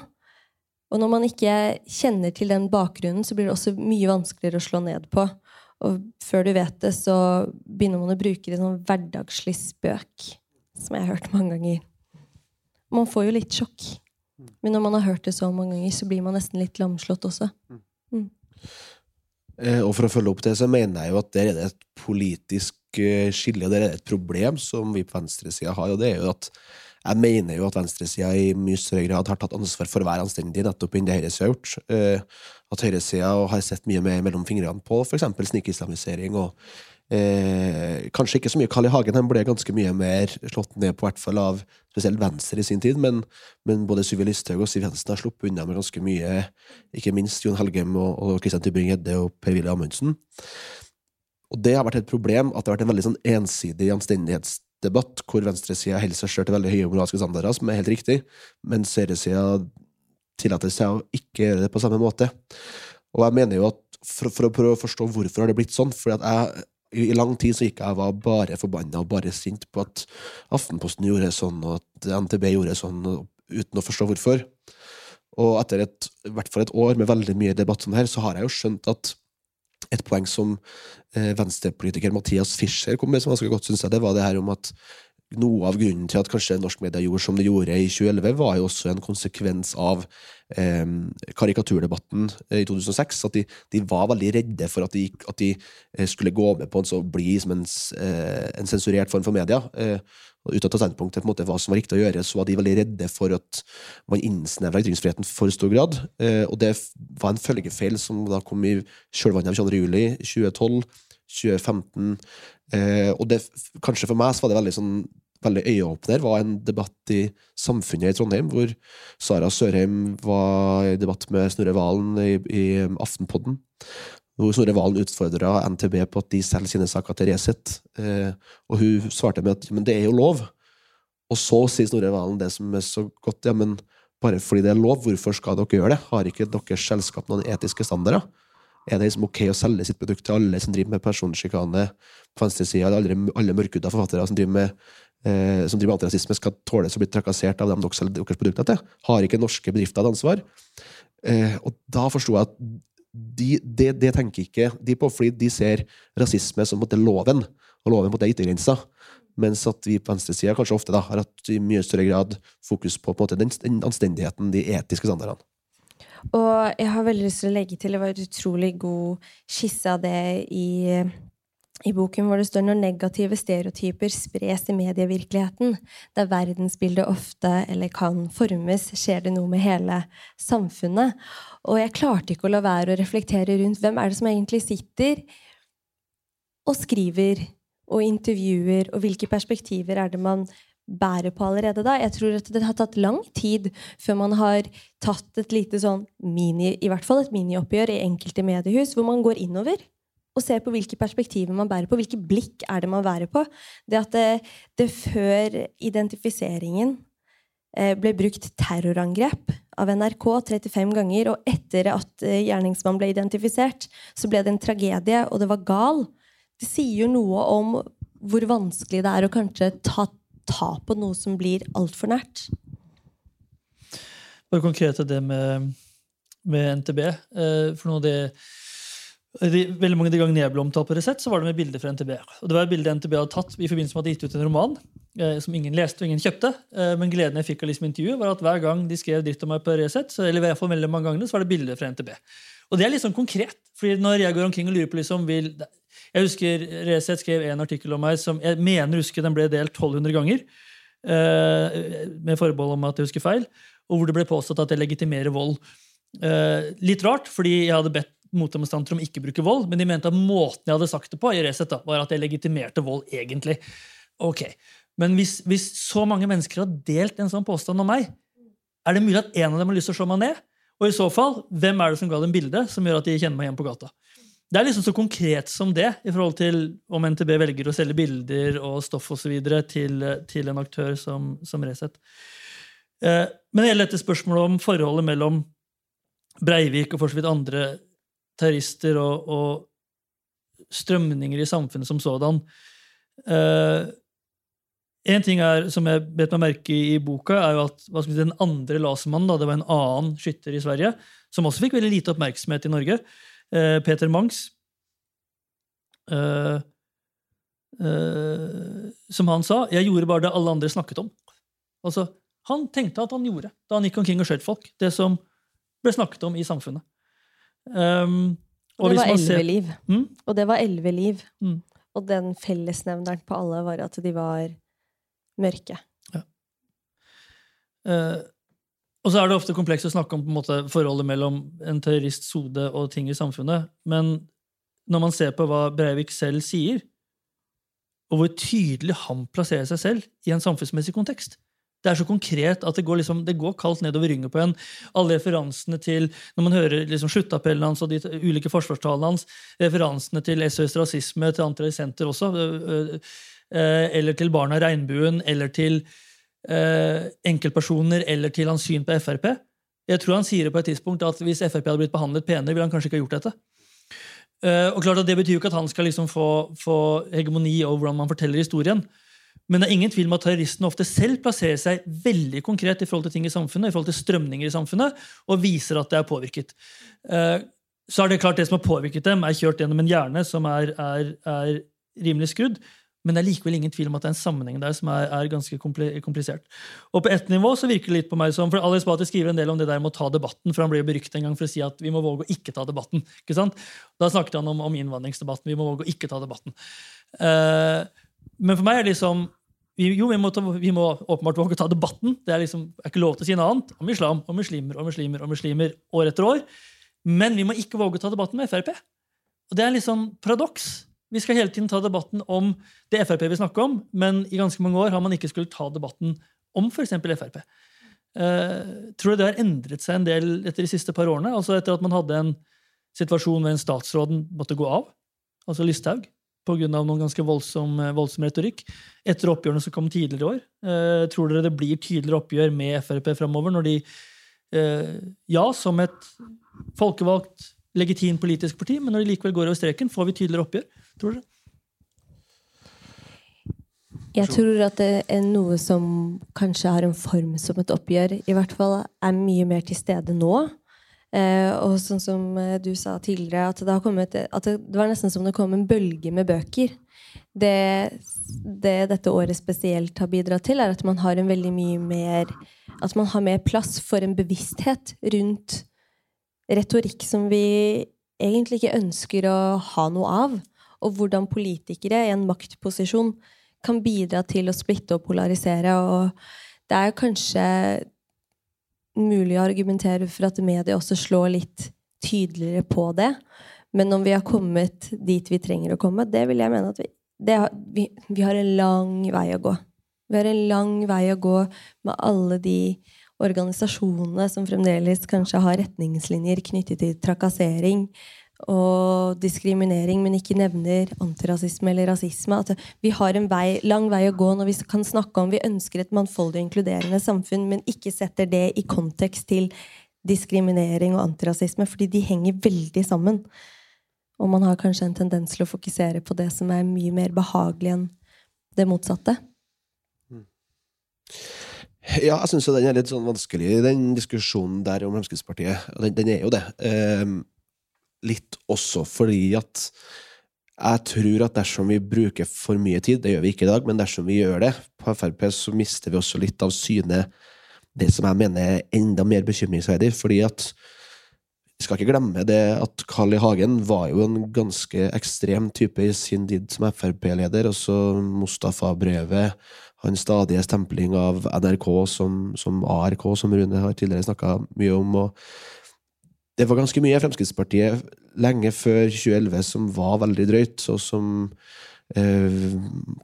Og når man ikke kjenner til den bakgrunnen, så blir det også mye vanskeligere å slå ned på. Og før du vet det, så begynner man å bruke det som hverdagslig spøk. Som jeg har hørt mange ganger. Man får jo litt sjokk. Men når man har hørt det så mange ganger, så blir man nesten litt lamslått også. Mm. Eh, og for å følge opp det, så mener jeg jo at der er det et politisk eh, skille, og der er det et problem som vi på venstresida har, og det er jo at jeg mener jo at venstresida i mye større grad har tatt ansvar for å være anstendig nettopp enn det høyresida har gjort. Eh, at høyresida har sett mye mer mellom fingrene på f.eks. snikislamisering og eh, Kanskje ikke så mye Carl I. Hagen, han ble ganske mye mer slått ned på, hvert fall av spesielt Venstre i sin tid, men, men både Syvi Listhaug og Siv Jensen har sluppet unna med ganske mye, ikke minst Jon Helgem og, og Christian Tybring-Gjedde og Per-Willy Amundsen. Og det har vært et problem at det har vært en veldig sånn ensidig anstendighets debatt hvor venstresida holder seg sjøl til veldig høye moralske standarder, som er helt riktig, mens høyresida tillater seg å ikke gjøre det på samme måte. Og jeg mener jo at for, for å prøve å forstå hvorfor har det blitt sånn for at jeg i lang tid så gikk jeg var bare forbanna og bare sint på at Aftenposten gjorde sånn, og at NTB gjorde sånn, uten å forstå hvorfor. Og etter et, i hvert fall et år med veldig mye debatt sånn her, så har jeg jo skjønt at et poeng som eh, venstrepolitiker Mathias Fischer kom med, som ganske godt, synes jeg, det var det her om at noe av grunnen til at kanskje norsk media gjorde som det gjorde i 2011, var jo også en konsekvens av eh, karikaturdebatten i 2006. At de, de, var veldig redde for at de, at de, eh, skulle gå med på en så bli som en, eh, en sensurert form for media. Eh, uten å ta standpunkt til på en måte hva som var riktig å gjøre, så var de veldig redde for at man innsnevra ytringsfriheten for stor grad. Eh, og det var en følgefeil som da kom i kjølvannet av 22. juli 2012, 2015. Eh, og det, kanskje for meg så var det veldig sånn veldig øyeåpner var en debatt i Samfunnet i Trondheim, hvor Sara Sørheim var i debatt med Snorre Valen i, i Aftenpodden hvor Snorre Valen utfordra NTB på at de selger sine saker til Resett. Eh, og hun svarte med at men det er jo lov. Og så sier Snorre Valen det som er så godt, ja, men bare fordi det er lov, hvorfor skal dere gjøre det? Har ikke deres selskap noen etiske standarder? Er det liksom ok å selge sitt produkt til alle som driver med personsjikane på venstresida, eller alle, alle mørkhuda forfattere som driver med eh, som driver med antirasisme, skal tåles å bli trakassert av dem dere selger deres produkter til? Har ikke norske bedrifter et ansvar? Eh, og da forsto jeg at de, det, det tenker ikke de på, fordi de ser rasisme som måtte, loven, og loven på er yttergrensa. Mens at vi på venstresida kanskje ofte da, har hatt i mye større grad fokus på, på måte, den, den anstendigheten, de etiske standardene. Og jeg har veldig lyst til å legge til, det var et utrolig god skisse av det i, i boken hvor det står når negative stereotyper spres i medievirkeligheten, der verdensbildet ofte eller kan formes, skjer det noe med hele samfunnet. Og jeg klarte ikke å la være å reflektere rundt hvem er det som egentlig sitter og skriver og intervjuer, og hvilke perspektiver er det man bærer på allerede da. Jeg tror at det har tatt lang tid før man har tatt et lite sånn mini, i hvert fall et minioppgjør i enkelte mediehus, hvor man går innover og ser på hvilke perspektiver man bærer på. Hvilke blikk er det man bærer på? Det at det, det før identifiseringen eh, ble brukt terrorangrep av NRK 35 ganger, og etter at eh, gjerningsmannen ble identifisert, så ble det en tragedie, og det var gal. Det sier jo noe om hvor vanskelig det er å kanskje ta ta på noe som blir altfor nært. Bare konkret til det med, med NTB. Eh, for noe av det de, veldig mange av de gangene jeg ble omtalt på Resett, så var det med bilder fra NTB. Og det var et bilde NTB hadde tatt i forbindelse med at de gitt ut en roman eh, som ingen leste og ingen kjøpte. Eh, men gleden jeg fikk av liksom intervjuet, var at hver gang de skrev dritt om meg på Resett, så, eller i hvert fall veldig mange ganger, så var det bilder fra NTB. Og det er litt sånn konkret. fordi når jeg går omkring og lurer på liksom, vil, Jeg husker Resett skrev en artikkel om meg som jeg mener husker den ble delt 1200 ganger. Eh, med forbehold om at jeg husker feil. Og hvor det ble påstått at jeg legitimerer vold. Uh, litt rart, fordi jeg hadde bedt motdemonstranter om ikke bruke vold, men de mente at måten jeg hadde sagt det på, i Resett da, var at jeg legitimerte vold egentlig. Ok, Men hvis, hvis så mange mennesker har delt en sånn påstand om meg, er det mulig at en av dem har lyst til å slå meg ned? Og i så fall, hvem er det som ga dem bildet som gjør at de kjenner meg igjen på gata? Det er liksom så konkret som det i forhold til om NTB velger å selge bilder og stoff osv. Til, til en aktør som, som Resett. Eh, men gjelder dette spørsmålet om forholdet mellom Breivik og for så vidt andre terrorister og, og strømninger i samfunnet som sådan. Uh, en ting er, som jeg bet meg merke i i boka, er jo at si, den andre lasermannen, det var en annen skytter i Sverige, som også fikk veldig lite oppmerksomhet i Norge, uh, Peter Mangs, uh, som han sa 'Jeg gjorde bare det alle andre snakket om'. Altså, Han tenkte at han gjorde da han gikk omkring og skjøt folk, det som ble snakket om i samfunnet. Um, og, og, det var elleve liv. Mm? Og det var elleve liv. Mm. Og den fellesnevneren på alle var at de var mørke. Ja. Uh, og så er det ofte komplekst å snakke om måte, forholdet mellom en terrorists hode og ting i samfunnet. Men når man ser på hva Breivik selv sier, og hvor tydelig han plasserer seg selv i en samfunnsmessig kontekst Det er så konkret at det går, liksom, det går kaldt nedover ryggen på en. Alle referansene til Når man hører liksom, sluttappellen hans og de ulike forsvarstalene hans, referansene til SOS rasisme, til antirasenter også, eller til Barna Regnbuen, eller til enkeltpersoner eller til hans syn på Frp. Jeg tror han sier det på et tidspunkt at hvis Frp hadde blitt behandlet penere, ville han kanskje ikke ha gjort dette. Og klart at Det betyr jo ikke at han skal liksom få, få, hegemoni over hvordan man forteller historien. Men det er ingen tvil om at terroristene ofte selv plasserer seg veldig konkret i forhold til ting i samfunnet, i forhold til strømninger i samfunnet, og viser at det er påvirket. Uh, så er det klart det som har påvirket dem, er kjørt gjennom en hjerne som er, er, er rimelig skrudd. Men det er likevel ingen tvil om at det er en sammenheng der som er, er ganske komplisert. Og på ett nivå så virker det litt på meg som for Ali Esbati skriver en del om det der med å ta debatten, for han ble beryktet en gang for å si at vi må våge å ikke ta debatten. ikke sant? Da snakket han om, om innvandringsdebatten. Vi må våge å ikke ta debatten. Uh, men for meg er det liksom jo, vi må, ta, vi må åpenbart våge å ta debatten. Det er liksom, er ikke lov til å si noe annet om islam og muslimer og muslimer og muslimer år etter år. Men vi må ikke våge å ta debatten med Frp. Og Det er liksom paradoks. Vi skal hele tiden ta debatten om det Frp vil snakke om, men i ganske mange år har man ikke skulle ta debatten om f.eks. Frp. Uh, tror du det har endret seg en del etter de siste par årene? Altså Etter at man hadde en situasjon hvor en statsråden måtte gå av, altså Listhaug, pga. noen ganske voldsom, voldsom, retorikk. Etter oppgjørene som kom tidligere i år. eh, tror dere det blir tydeligere oppgjør med Frp framover, når de, eh, ja, som et folkevalgt legitimt politisk parti, men når de likevel går over streken, får vi tydeligere oppgjør? Tror dere? Jeg tror at det er noe som kanskje har en form som et oppgjør, i hvert fall er mye mer til stede nå Eh, og sånn som eh, du sa tidligere, at det, kommet, at det var nesten som det kom en bølge med bøker. Det, det dette året spesielt har bidratt til, er at man har en veldig mye mer At man har mer plass for en bevissthet rundt retorikk som vi egentlig ikke ønsker å ha noe av. Og hvordan politikere i en maktposisjon kan bidra til å splitte og polarisere. Og det er kanskje mulig å argumentere for at media også slår litt tydeligere på det. Men om vi har kommet dit vi trenger å komme, det vil jeg mene at vi, har, vi, vi har en lang vei å gå. Vi har en lang vei å gå med alle de organisasjonene som fremdeles kanskje har retningslinjer knyttet til trakassering, og diskriminering, men ikke nevner antirasisme eller rasisme. At vi har en vei, lang vei å gå når vi kan snakke om vi ønsker et mangfoldig og inkluderende samfunn, men ikke setter det i kontekst til diskriminering og antirasisme, fordi de henger veldig sammen. Og man har kanskje en tendens til å fokusere på det som er mye mer behagelig enn det motsatte. Ja, jeg syns den er litt sånn vanskelig, den diskusjonen der om Fremskrittspartiet. Den, den er jo det. Um litt også fordi at jeg tror at dersom vi bruker for mye tid, det gjør vi ikke i dag, men dersom vi gjør det på Frp, så mister vi også litt av syne det som jeg mener er enda mer bekymringsverdig. fordi at vi skal ikke glemme det at Carl I. Hagen var jo en ganske ekstrem type i sin tid som Frp-leder. Også Mustafa-brevet, hans stadige stempling av NRK som, som ARK, som Rune har tidligere snakka mye om. og det var ganske mye Fremskrittspartiet lenge før 2011 som var veldig drøyt, og som eh,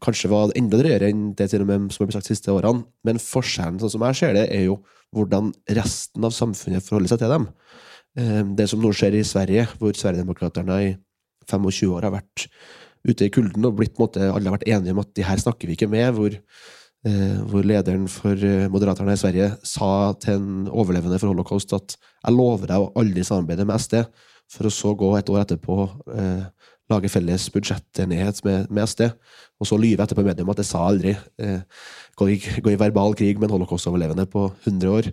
kanskje var enda drøyere enn det til og med som har blitt sagt de siste årene. Men forskjellen, sånn som jeg ser det, er jo hvordan resten av samfunnet forholder seg til dem. Eh, det som nå skjer i Sverige, hvor Sverigedemokraterna i 25 år har vært ute i kulden og blitt, måte, alle har vært enige om at de her snakker vi ikke med. hvor hvor lederen for Moderaterna Moderaterne i Sverige sa til en overlevende for holocaust at 'jeg lover deg å aldri samarbeide med SD', for å så gå et år etterpå eh, lage felles budsjettenighet med, med, SD, og så lyve etterpå i om at 'jeg sa aldri'. Eh, gå, i, gå, i, verbal krig med en holocaust-overlevende på 100 år.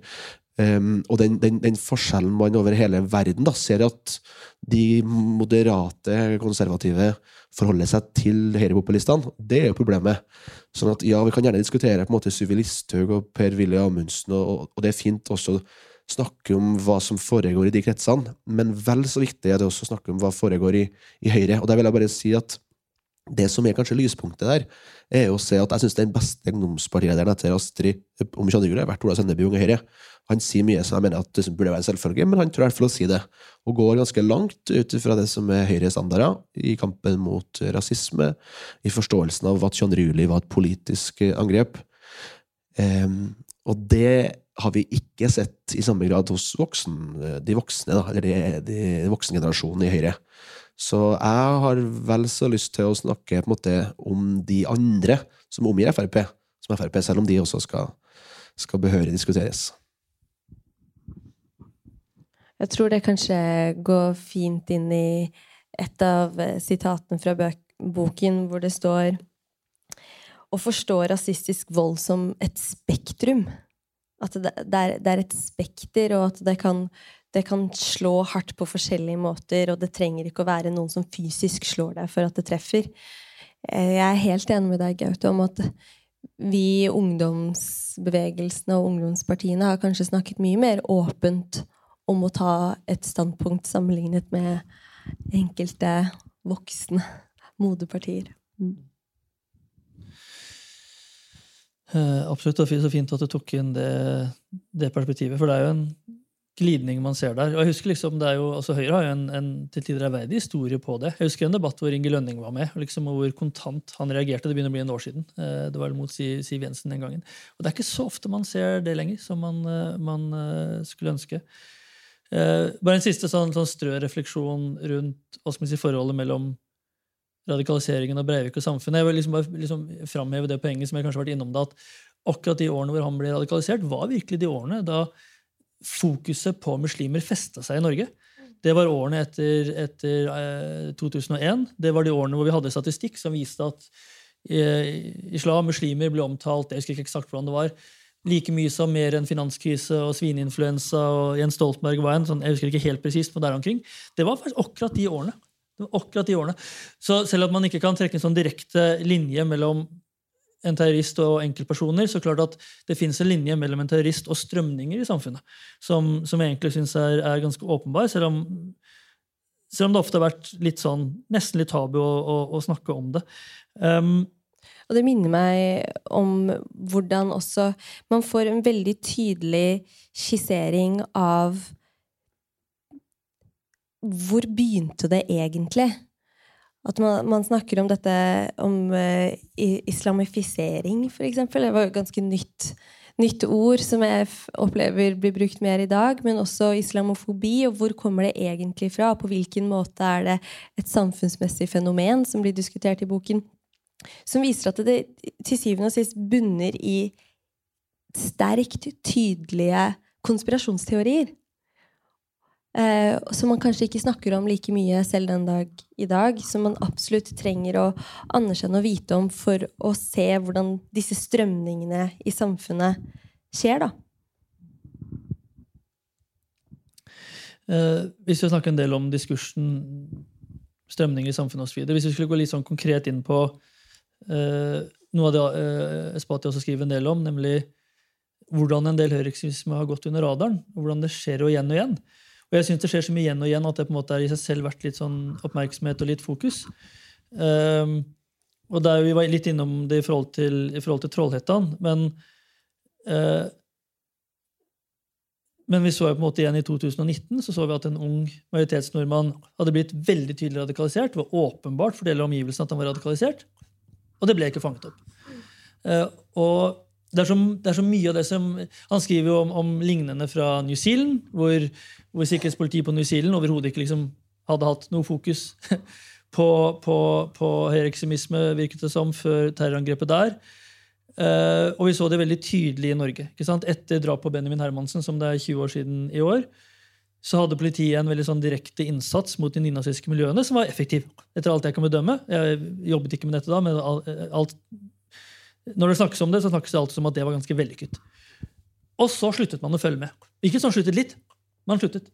Um, og den, den, den, forskjellen man over hele verden da, ser at de moderate, konservative forholder seg til høyrepopulistene, det er jo problemet. Sånn at ja, Vi kan gjerne diskutere på en måte Syvi og Per-Willy Amundsen, og, og, det er fint også å snakke om hva som foregår i de kretsene, men vel så viktig er det også å snakke om hva foregår i, i Høyre. Og der vil jeg bare si at det som er kanskje lyspunktet der, er å se at jeg syns den beste ungdomspartilederen etter Astrid om ikke har vært Ola Sendeby Unge Høyre. Han sier mye som jeg mener at det burde være en selvfølge, men han tror i hvert fall å si det. Og går ganske langt ut fra det som er Høyres standarder i kampen mot rasisme, i forståelsen av at John Ruli var et politisk angrep. Um, og det har vi ikke sett i samme grad hos voksen, de voksne, da, eller de, de voksengenerasjonen i Høyre. Så jeg har vel så lyst til å snakke på en måte om de andre som omgir Frp, som Frp, selv om de også skal, skal behørig diskuteres. Jeg tror det kanskje går fint inn i et av eh, sitatene fra boken, hvor det står å forstå rasistisk vold som et spektrum. At det, er, det er et spekter, og at det kan det kan slå hardt på forskjellige måter, og det trenger ikke å være noen som fysisk slår deg for at det treffer. Eh, jeg er helt enig med deg, Gaute, om at vi i ungdomsbevegelsene og ungdomspartiene har kanskje snakket mye mer åpent om å ta et standpunkt sammenlignet med enkelte voksne moderpartier. Mm. Uh, absolutt, og så fint at du tok inn det, det perspektivet. For det er jo en glidning man ser der. Og jeg husker liksom, det er jo, altså Høyre har jo en, en til tider ærverdig historie på det. Jeg husker en debatt hvor Inge Lønning var med, liksom, og hvor kontant han reagerte. Det begynner å bli en år siden. Eh, det var mot Siv Jensen den gangen. Og Det er ikke så ofte man ser det lenger som man, eh, man skulle ønske. Bare en siste sånn, sånn strø refleksjon rundt si, forholdet mellom radikaliseringen av Breivik og samfunnet. Jeg vil liksom bare liksom framheve det poenget som jeg kanskje har vært innom det, at akkurat de årene hvor han ble radikalisert, var virkelig de årene da fokuset på muslimer festa seg i Norge. Det var årene etter, etter eh, 2001. Det var de årene hvor vi hadde statistikk som viste at eh, islam, muslimer, ble omtalt Jeg husker ikke eksakt hvordan det var, like mye som mer enn finanskrise og svineinfluensa og Jens Stoltenberg var en. Sånn, jeg husker ikke helt presist, men der omkring. Det var faktisk akkurat de årene. Det var akkurat de årene. Så selv at man ikke kan trekke en sånn direkte linje mellom en terrorist og enkeltpersoner, så klart at det finnes en linje mellom en terrorist og strømninger i samfunnet som, som jeg egentlig syns er, er, ganske åpenbar, selv om, selv om, det ofte har vært litt sånn, nesten litt tabu å, å, å snakke om det. Um, og det minner meg om hvordan også man får en veldig tydelig skissering av Hvor begynte det egentlig? At man, man snakker om dette om uh, islamifisering, for eksempel. Det var et ganske nytt, nytt ord som jeg opplever blir brukt mer i dag. Men også islamofobi, og hvor kommer det egentlig fra? På hvilken måte er det et samfunnsmessig fenomen som blir diskutert i boken? Som viser at det til syvende og sist bunner i sterkt tydelige konspirasjonsteorier. Eh, som man kanskje ikke snakker om like mye selv den dag i dag. Som man absolutt trenger å anerkjenne og vite om for å se hvordan disse strømningene i samfunnet skjer. da. Eh, hvis vi snakker en del om diskursen, strømninger i samfunnet osv. Hvis vi skulle gå litt sånn konkret inn på noe av det uh, Espati også skriver en del om, nemlig hvordan en del høyreekstremisme har gått under radaren. og hvordan det skjer jo igjen og igjen. Og jeg syns det skjer så mye igjen og igjen at det på en måte er i seg selv vært litt sånn oppmerksomhet og litt fokus. Um, og der Vi var litt innom det i forhold til, i forhold til Trollhettan, Men, uh, men vi så jo på en måte igjen i 2019 så så vi at en ung majoritetsnordmann hadde blitt veldig tydelig radikalisert. Det var åpenbart for deler av omgivelsene at han var radikalisert. Og det ble ikke fanget opp. Uh, og det er, så, det er, så, mye av det som Han skriver jo om, om lignende fra New Zealand, hvor, hvor sikkerhetspolitiet på New Zealand overhodet ikke liksom hadde hatt noe fokus på, på, på høyreekstremisme, virket det som, før terrorangrepet der. Uh, og vi så det veldig tydelig i Norge. Etter drapet på Benjamin Hermansen, som det er 20 år siden i år, så hadde politiet en veldig sånn direkte innsats mot de nynazistiske miljøene som var effektiv. etter alt Jeg kan bedømme. Jeg jobbet ikke med dette da, men alt, når det snakkes om det, så snakkes det alltid som at det var ganske vellykket. Og så sluttet man å følge med. Ikke sånn sluttet litt, man sluttet.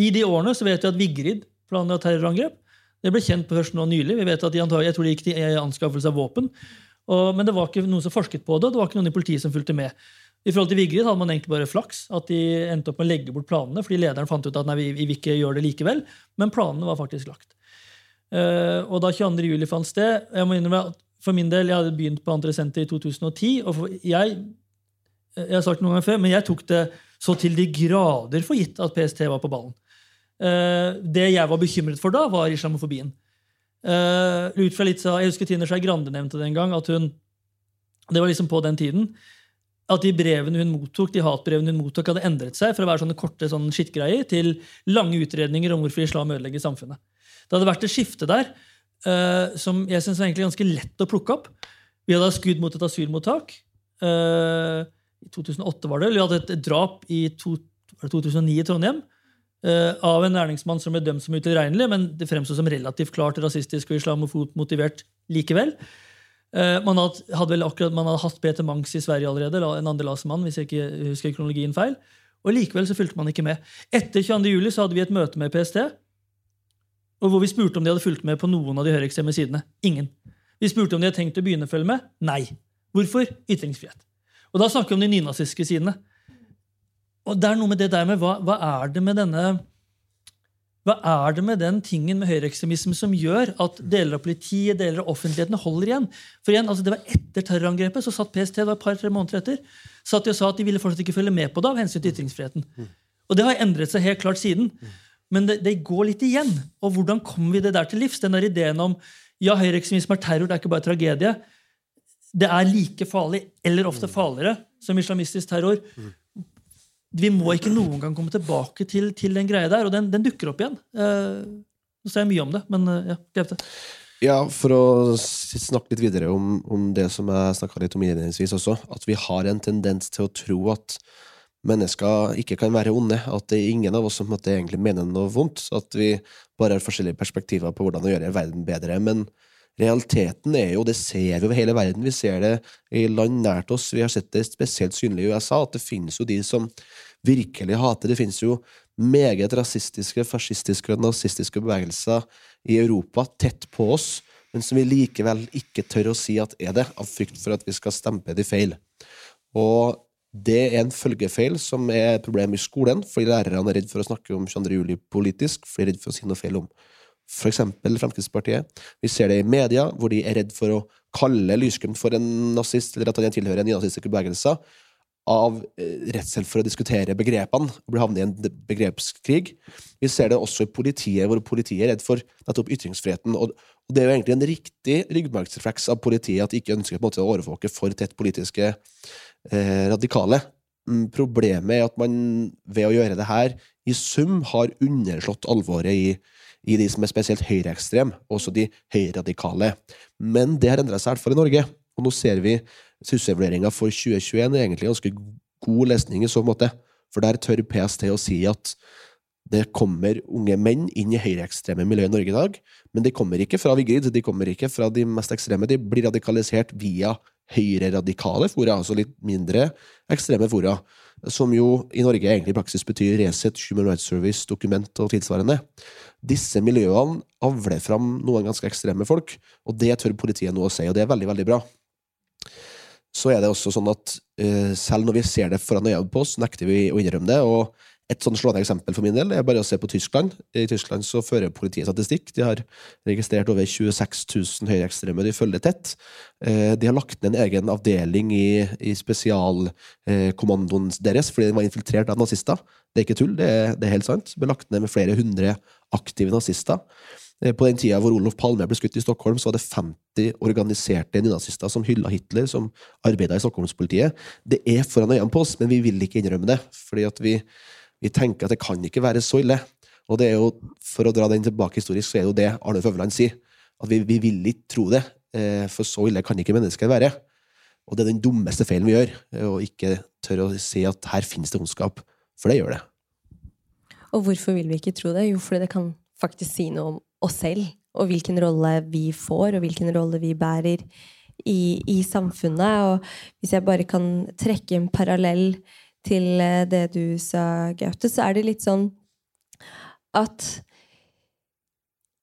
I de årene så vet vi at Vigrid planla terrorangrep. Det ble kjent på først nå nylig. Vi vet at de antagelig, Jeg tror det gikk til anskaffelse av våpen. Og, men det var ikke noen som forsket på det, og det var ikke noen i politiet som fulgte med. I forhold til Vigrid hadde man egentlig bare flaks. At de endte opp med å legge bort planene, fordi lederen fant ut at nei, vi, vi ikke gjøre det likevel. Men planene var faktisk lagt. Uh, og da 22. juli fant sted jeg må innrømme at For min del, jeg hadde begynt på andre senter i 2010. og for, jeg, jeg har sagt noen ganger før, men jeg tok det så til de grader for gitt at PST var på ballen. Uh, det jeg var bekymret for da, var islamofobien. Uh, ut fra litt, jeg husker Tine Skei Grande nevnte det en gang. at hun, Det var liksom på den tiden at de brevene hun mottok, de hatbrevene hun mottok, hadde endret seg fra å være sånne korte sånn skittgreier til lange utredninger om hvorfor islam ødelegger samfunnet. Det hadde vært et skifte der uh, som jeg synes var ganske lett å plukke opp. Vi hadde skudd mot et asylmottak. Uh, I 2008 var det. Vi hadde et drap i to, 2009 i Trondheim. Uh, av en næringsmann som ble dømt som utilregnelig, men det fremsto som relativt klart rasistisk og islamofot motivert likevel. Uh, man, hadde, vel akkurat, man hadde hatt Peter Mangs i Sverige allerede, en andrelasmann, hvis jeg ikke husker kronologien feil. Og Likevel så fulgte man ikke med. Etter 22. juli så hadde vi et møte med PST og hvor vi spurte om de hadde fulgt med på noen av de høyreekstreme sidene. Ingen. Vi spurte om de hadde tenkt å begynne å følge med. Nei. Hvorfor? Ytringsfrihet. Og da snakker vi om de nynazistiske sidene. Og det er noe med det der med hva, hva er det med denne hva er det med den tingen med høyreekstremisme som gjør at deler av politiet deler av offentligheten holder igjen? For igjen, altså Det var etter terrorangrepet, så satt PST det var et par-tre måneder etter, satt de og sa at de ville fortsatt ikke følge med på det av hensyn til ytringsfriheten. Og det har endret seg helt klart siden. Men det, det går litt igjen. Og hvordan kommer vi det der til livs? Den der ideen om ja, høyreekstremisme er terror, det er ikke bare tragedie. Det er like farlig, eller ofte farligere, som islamistisk terror vi må ikke noen gang komme tilbake til, til den greia der, og den, den dukker opp igjen. Uh, nå sier jeg mye om det, men uh, ja, grep det. Ja, for å snakke litt videre om, om det som jeg snakka litt om innledningsvis også, at vi har en tendens til å tro at mennesker ikke kan være onde, at det er ingen av oss som egentlig mener noe vondt, at vi bare har forskjellige perspektiver på hvordan å gjøre verden bedre. Men realiteten er jo, det ser vi over hele verden, vi ser det i land nært oss, vi har sett det spesielt synlig i USA, at det finnes jo de som virkelig hater. Det finnes jo meget rasistiske, fascistiske og nazistiske bevegelser i Europa tett på oss, men som vi likevel ikke tør å si at er det, av frykt for at vi skal stempe de feil. Og det er en følgefeil som er et problem i skolen, fordi lærerne er redd for å snakke om 22. juli politisk, fordi de er redd for å si noe feil om f.eks. Fremskrittspartiet. Vi ser det i media, hvor de er redd for å kalle Lysglimt for en nazist, eller at han tilhører en bevegelser, bevegelse, av eh, redsel for å diskutere begrepene og bli havnet i en begrepskrig. Vi ser det også i politiet, hvor politiet er redd for nettopp ytringsfriheten. Og, det er jo egentlig en riktig ryggmargsrefleks av politiet at de ikke ønsker måte å overvåke for tett politiske eh, radikale. Mm, problemet er at man ved å gjøre det her i sum har underslått alvoret i, i de som er spesielt høyreekstreme, også de høyreradikale. Men det har endra seg i hvert fall i Norge, og nå ser vi trusselvurderinga for 2021 er egentlig ganske god lesning i så måte, for der tør PST å si at det kommer unge menn inn i høyreekstreme miljøer i Norge i dag, men de kommer ikke fra Vigrid, de kommer ikke fra de mest ekstreme, de blir radikalisert via høyreradikale fora, altså litt mindre ekstreme fora, som jo i Norge egentlig i praksis betyr Resett, Human Rights Service, dokument og tilsvarende. Disse miljøene avler fram noen ganske ekstreme folk, og det tør politiet nå å si, og det er veldig, veldig bra så er det også sånn at uh, selv når vi ser det foran øynene på oss, nekter vi å innrømme det. og et sånn slående eksempel for min del er bare å se på Tyskland. I Tyskland så fører politiet statistikk. De har registrert over 26 000 høyreekstreme de følger tett. Uh, de har lagt ned en egen avdeling i, i spesialkommandoen uh, deres fordi de var infiltrert av nazister. Det er ikke tull, det er, det er helt sant. Det ble lagt ned med flere hundre aktive nazister. Eh, på den tida hvor Olof Palme ble skutt i Stockholm, så var det 50 organiserte nynazister som hylla Hitler, som arbeida i Stockholmspolitiet. Det er foran øynene på oss, men vi vil ikke innrømme det. fordi at vi, vi, tenker at det kan ikke være så ille. Og det er jo, for å dra den tilbake historisk, så er det jo det Arne Øverland sier. At vi, vi vil ikke tro det. Eh, for så ille kan ikke mennesker være. Og det er den dummeste feilen vi gjør, eh, å ikke tørre å si at her finnes det ondskap. For det gjør det. Og hvorfor vil vi ikke tro det? Jo, fordi det kan faktisk si noe om oss selv, og hvilken rolle vi får, og hvilken rolle vi bærer i, i samfunnet. Og hvis jeg bare kan trekke en parallell til eh, det du sa, Gaute, så er det litt sånn at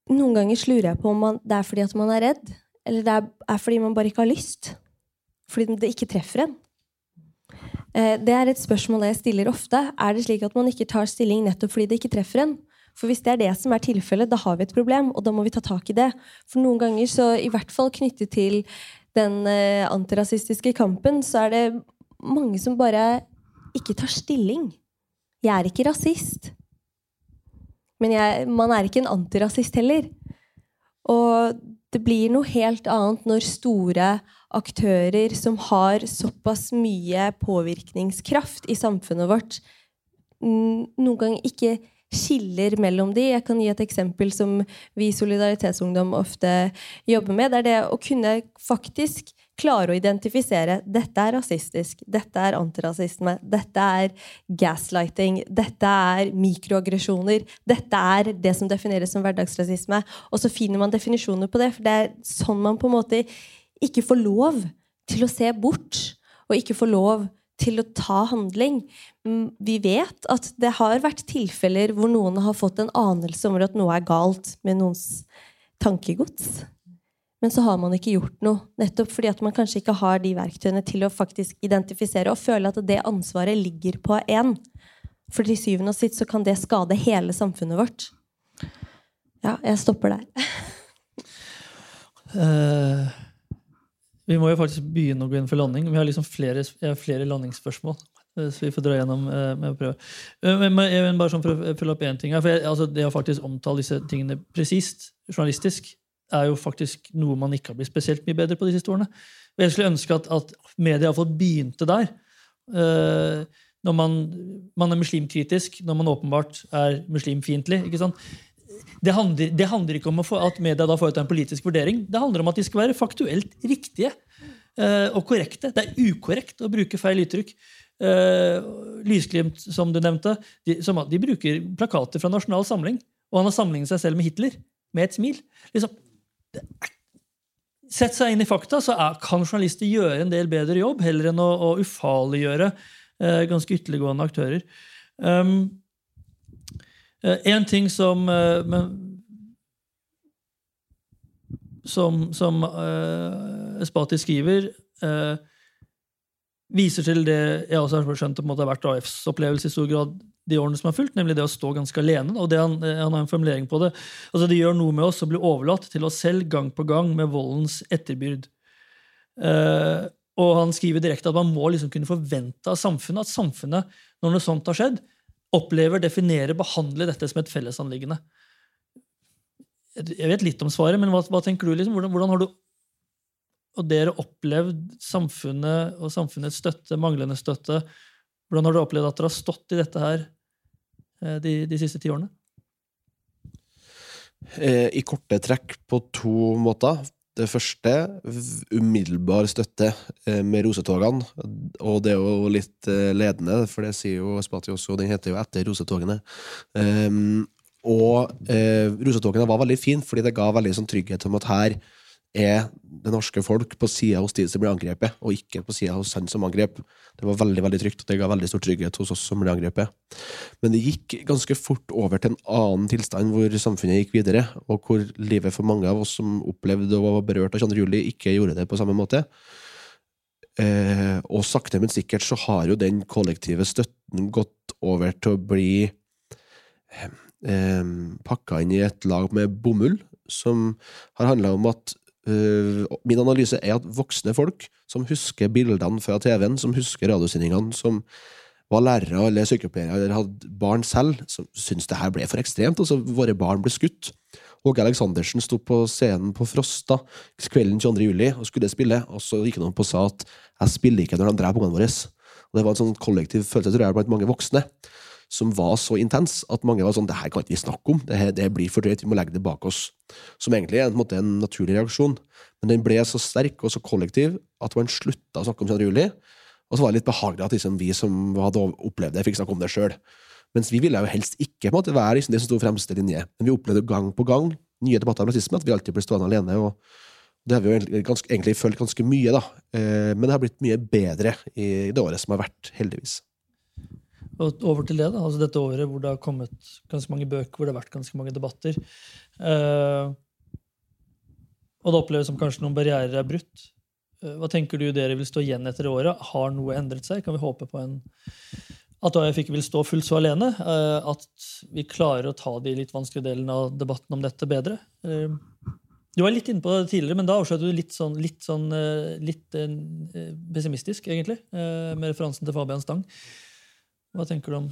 noen ganger slurer jeg på om man, det er fordi at man er redd, eller det er fordi man bare ikke har lyst. Fordi det ikke treffer en. Eh, det er et spørsmål jeg stiller ofte. Er det slik at man ikke tar stilling nettopp fordi det ikke treffer en? For hvis det er det som er tilfellet, da har vi et problem, og da må vi ta tak i det. For noen ganger, så i hvert fall knyttet til den eh, antirasistiske kampen, så er det mange som bare ikke tar stilling. Jeg er ikke rasist. Men jeg, man er ikke en antirasist heller. Og det blir noe helt annet når store aktører som har såpass mye påvirkningskraft i samfunnet vårt, noen ganger ikke skiller mellom de. Jeg kan gi et eksempel som vi i Solidaritetsungdom ofte jobber med. Det er det å kunne faktisk klare å identifisere dette er rasistisk, dette er antirasisme, dette er gaslighting, dette er mikroaggresjoner, dette er det som defineres som hverdagsrasisme. Og så finner man definisjoner på det, for det er sånn man på en måte ikke får lov til å se bort, og ikke får lov til å ta handling. Mm, vi vet at det har vært tilfeller hvor noen har fått en anelse om at noe er galt med noens tankegods. Men så har man ikke gjort noe, nettopp fordi at man kanskje ikke har de verktøyene til å faktisk identifisere og føle at det ansvaret ligger på én. For til syvende og sist så kan det skade hele samfunnet vårt. Ja, jeg stopper der. uh, Vi må jo faktisk begynne å gå inn for landing. Vi har liksom flere, flere landingsspørsmål. Eh, så vi får dra gjennom eh, med å prøve. Men jeg bare sånn for å følge opp én ting for jeg, altså Det å faktisk omtale disse tingene presist, journalistisk, er jo faktisk noe man ikke har blitt spesielt mye bedre på de siste årene. Og jeg skulle ønske at, at media iallfall begynte der. når man, man er muslimkritisk, når man åpenbart er muslimfiendtlig. Det handler, det handler, ikke om at media da foretar en politisk vurdering. Det handler om at de skal være faktuelt riktige uh, og korrekte. Det er ukorrekt å bruke feil uttrykk. Uh, Lysglimt, som du nevnte, de, som, de, bruker plakater fra Nasjonal Samling. Og han har sammenlignet seg selv med Hitler, med et smil. Liksom, Sett seg inn i fakta, så er, kan journalister gjøre en del bedre jobb heller enn å, å ufarliggjøre eh, ganske ytterliggående aktører. Um, en ting som uh, men, Som, som uh, Espati skriver, uh, viser til det jeg også har skjønt på en måte har vært AFs opplevelse i stor grad de årene som har fulgt, nemlig det å stå ganske alene. og det han, han, har en formulering på Det altså det gjør noe med oss å bli overlatt til oss selv gang på gang med voldens etterbyrd. Uh, og han skriver direkte at man må liksom kunne forvente av samfunnet at samfunnet, når noe sånt har skjedd, opplever, definerer, behandler dette som et fellesanliggende. Jeg vet litt om svaret, men hva, hva tenker du? Liksom? Hvordan, hvordan, har du og dere opplevd samfunnet og samfunnets støtte, manglende støtte? Hvordan har dere opplevd at dere har stått i dette her eh, de, de siste ti årene? Eh, I korte trekk på to måter. Det første, umiddelbar støtte eh, med rosetogene. Og det er jo litt eh, ledende, for det sier jo Spati også, den heter jo Etter rosetogene. Um, og eh, rosetogene var veldig fint, fordi det ga veldig sånn trygghet om at her er det norske folk på sida hos de som blir angrepet, og ikke på sida hos han som angrep. Det var veldig veldig trygt, og det ga veldig stor trygghet hos oss som ble angrepet. Men det gikk ganske fort over til en annen tilstand, hvor samfunnet gikk videre, og hvor livet for mange av oss som opplevde og var berørt av 22. juli, ikke gjorde det på samme måte. Eh, og sakte, men sikkert så har jo den kollektive støtten gått over til å bli eh, eh pakka inn i et lag med bomull, som har handla om at min analyse er at voksne folk som husker bildene fra TV-en, som husker radiosendingene, som var lærere eller sykepleiere eller hadde barn selv, som syntes det her ble for ekstremt. altså Våre barn ble skutt. Åge Aleksandersen sto på scenen på Frosta kvelden 22. juli og skulle spille, og så gikk han opp og sa at 'jeg spiller ikke når de dreper ungene våre'. Og Det var en sånn kollektiv følelse tror jeg, blant mange voksne som var så intens at mange var sånn det her kan ikke vi snakke om, det, her, det blir for drøyt, vi må legge det bak oss. Som egentlig er en, måte, en naturlig reaksjon. Men den ble så sterk og så kollektiv at man slutta å snakke om 22. juli. Og så var det litt behagelig at liksom, vi som hadde opplevd det, fikk snakke om det sjøl. Mens vi ville jo helst ikke måte, være liksom, det som sto fremste linje. Men vi opplevde gang på gang nye debatter om rasisme, at vi alltid ble stående alene. og det har vi jo ganske, egentlig følt ganske mye, da. Eh, men det har blitt mye bedre i det året som har vært, heldigvis. Og over til det, da, altså dette året hvor det har kommet ganske mange bøker, hvor det har vært ganske mange debatter. Uh, og det oppleves som kanskje noen barrierer er brutt. Uh, hva tenker du dere vil stå igjen etter året? Har noe endret seg? Kan vi håpe på en, at AIF ikke vil stå fullt så alene? Uh, at vi klarer å ta de litt vanskelige delene av debatten om dette bedre? du var litt inne på det tidligere, men da avslørte du litt sånn, litt, sånn, litt pessimistisk, egentlig, med referansen til Fabian Stang. Hva tenker du om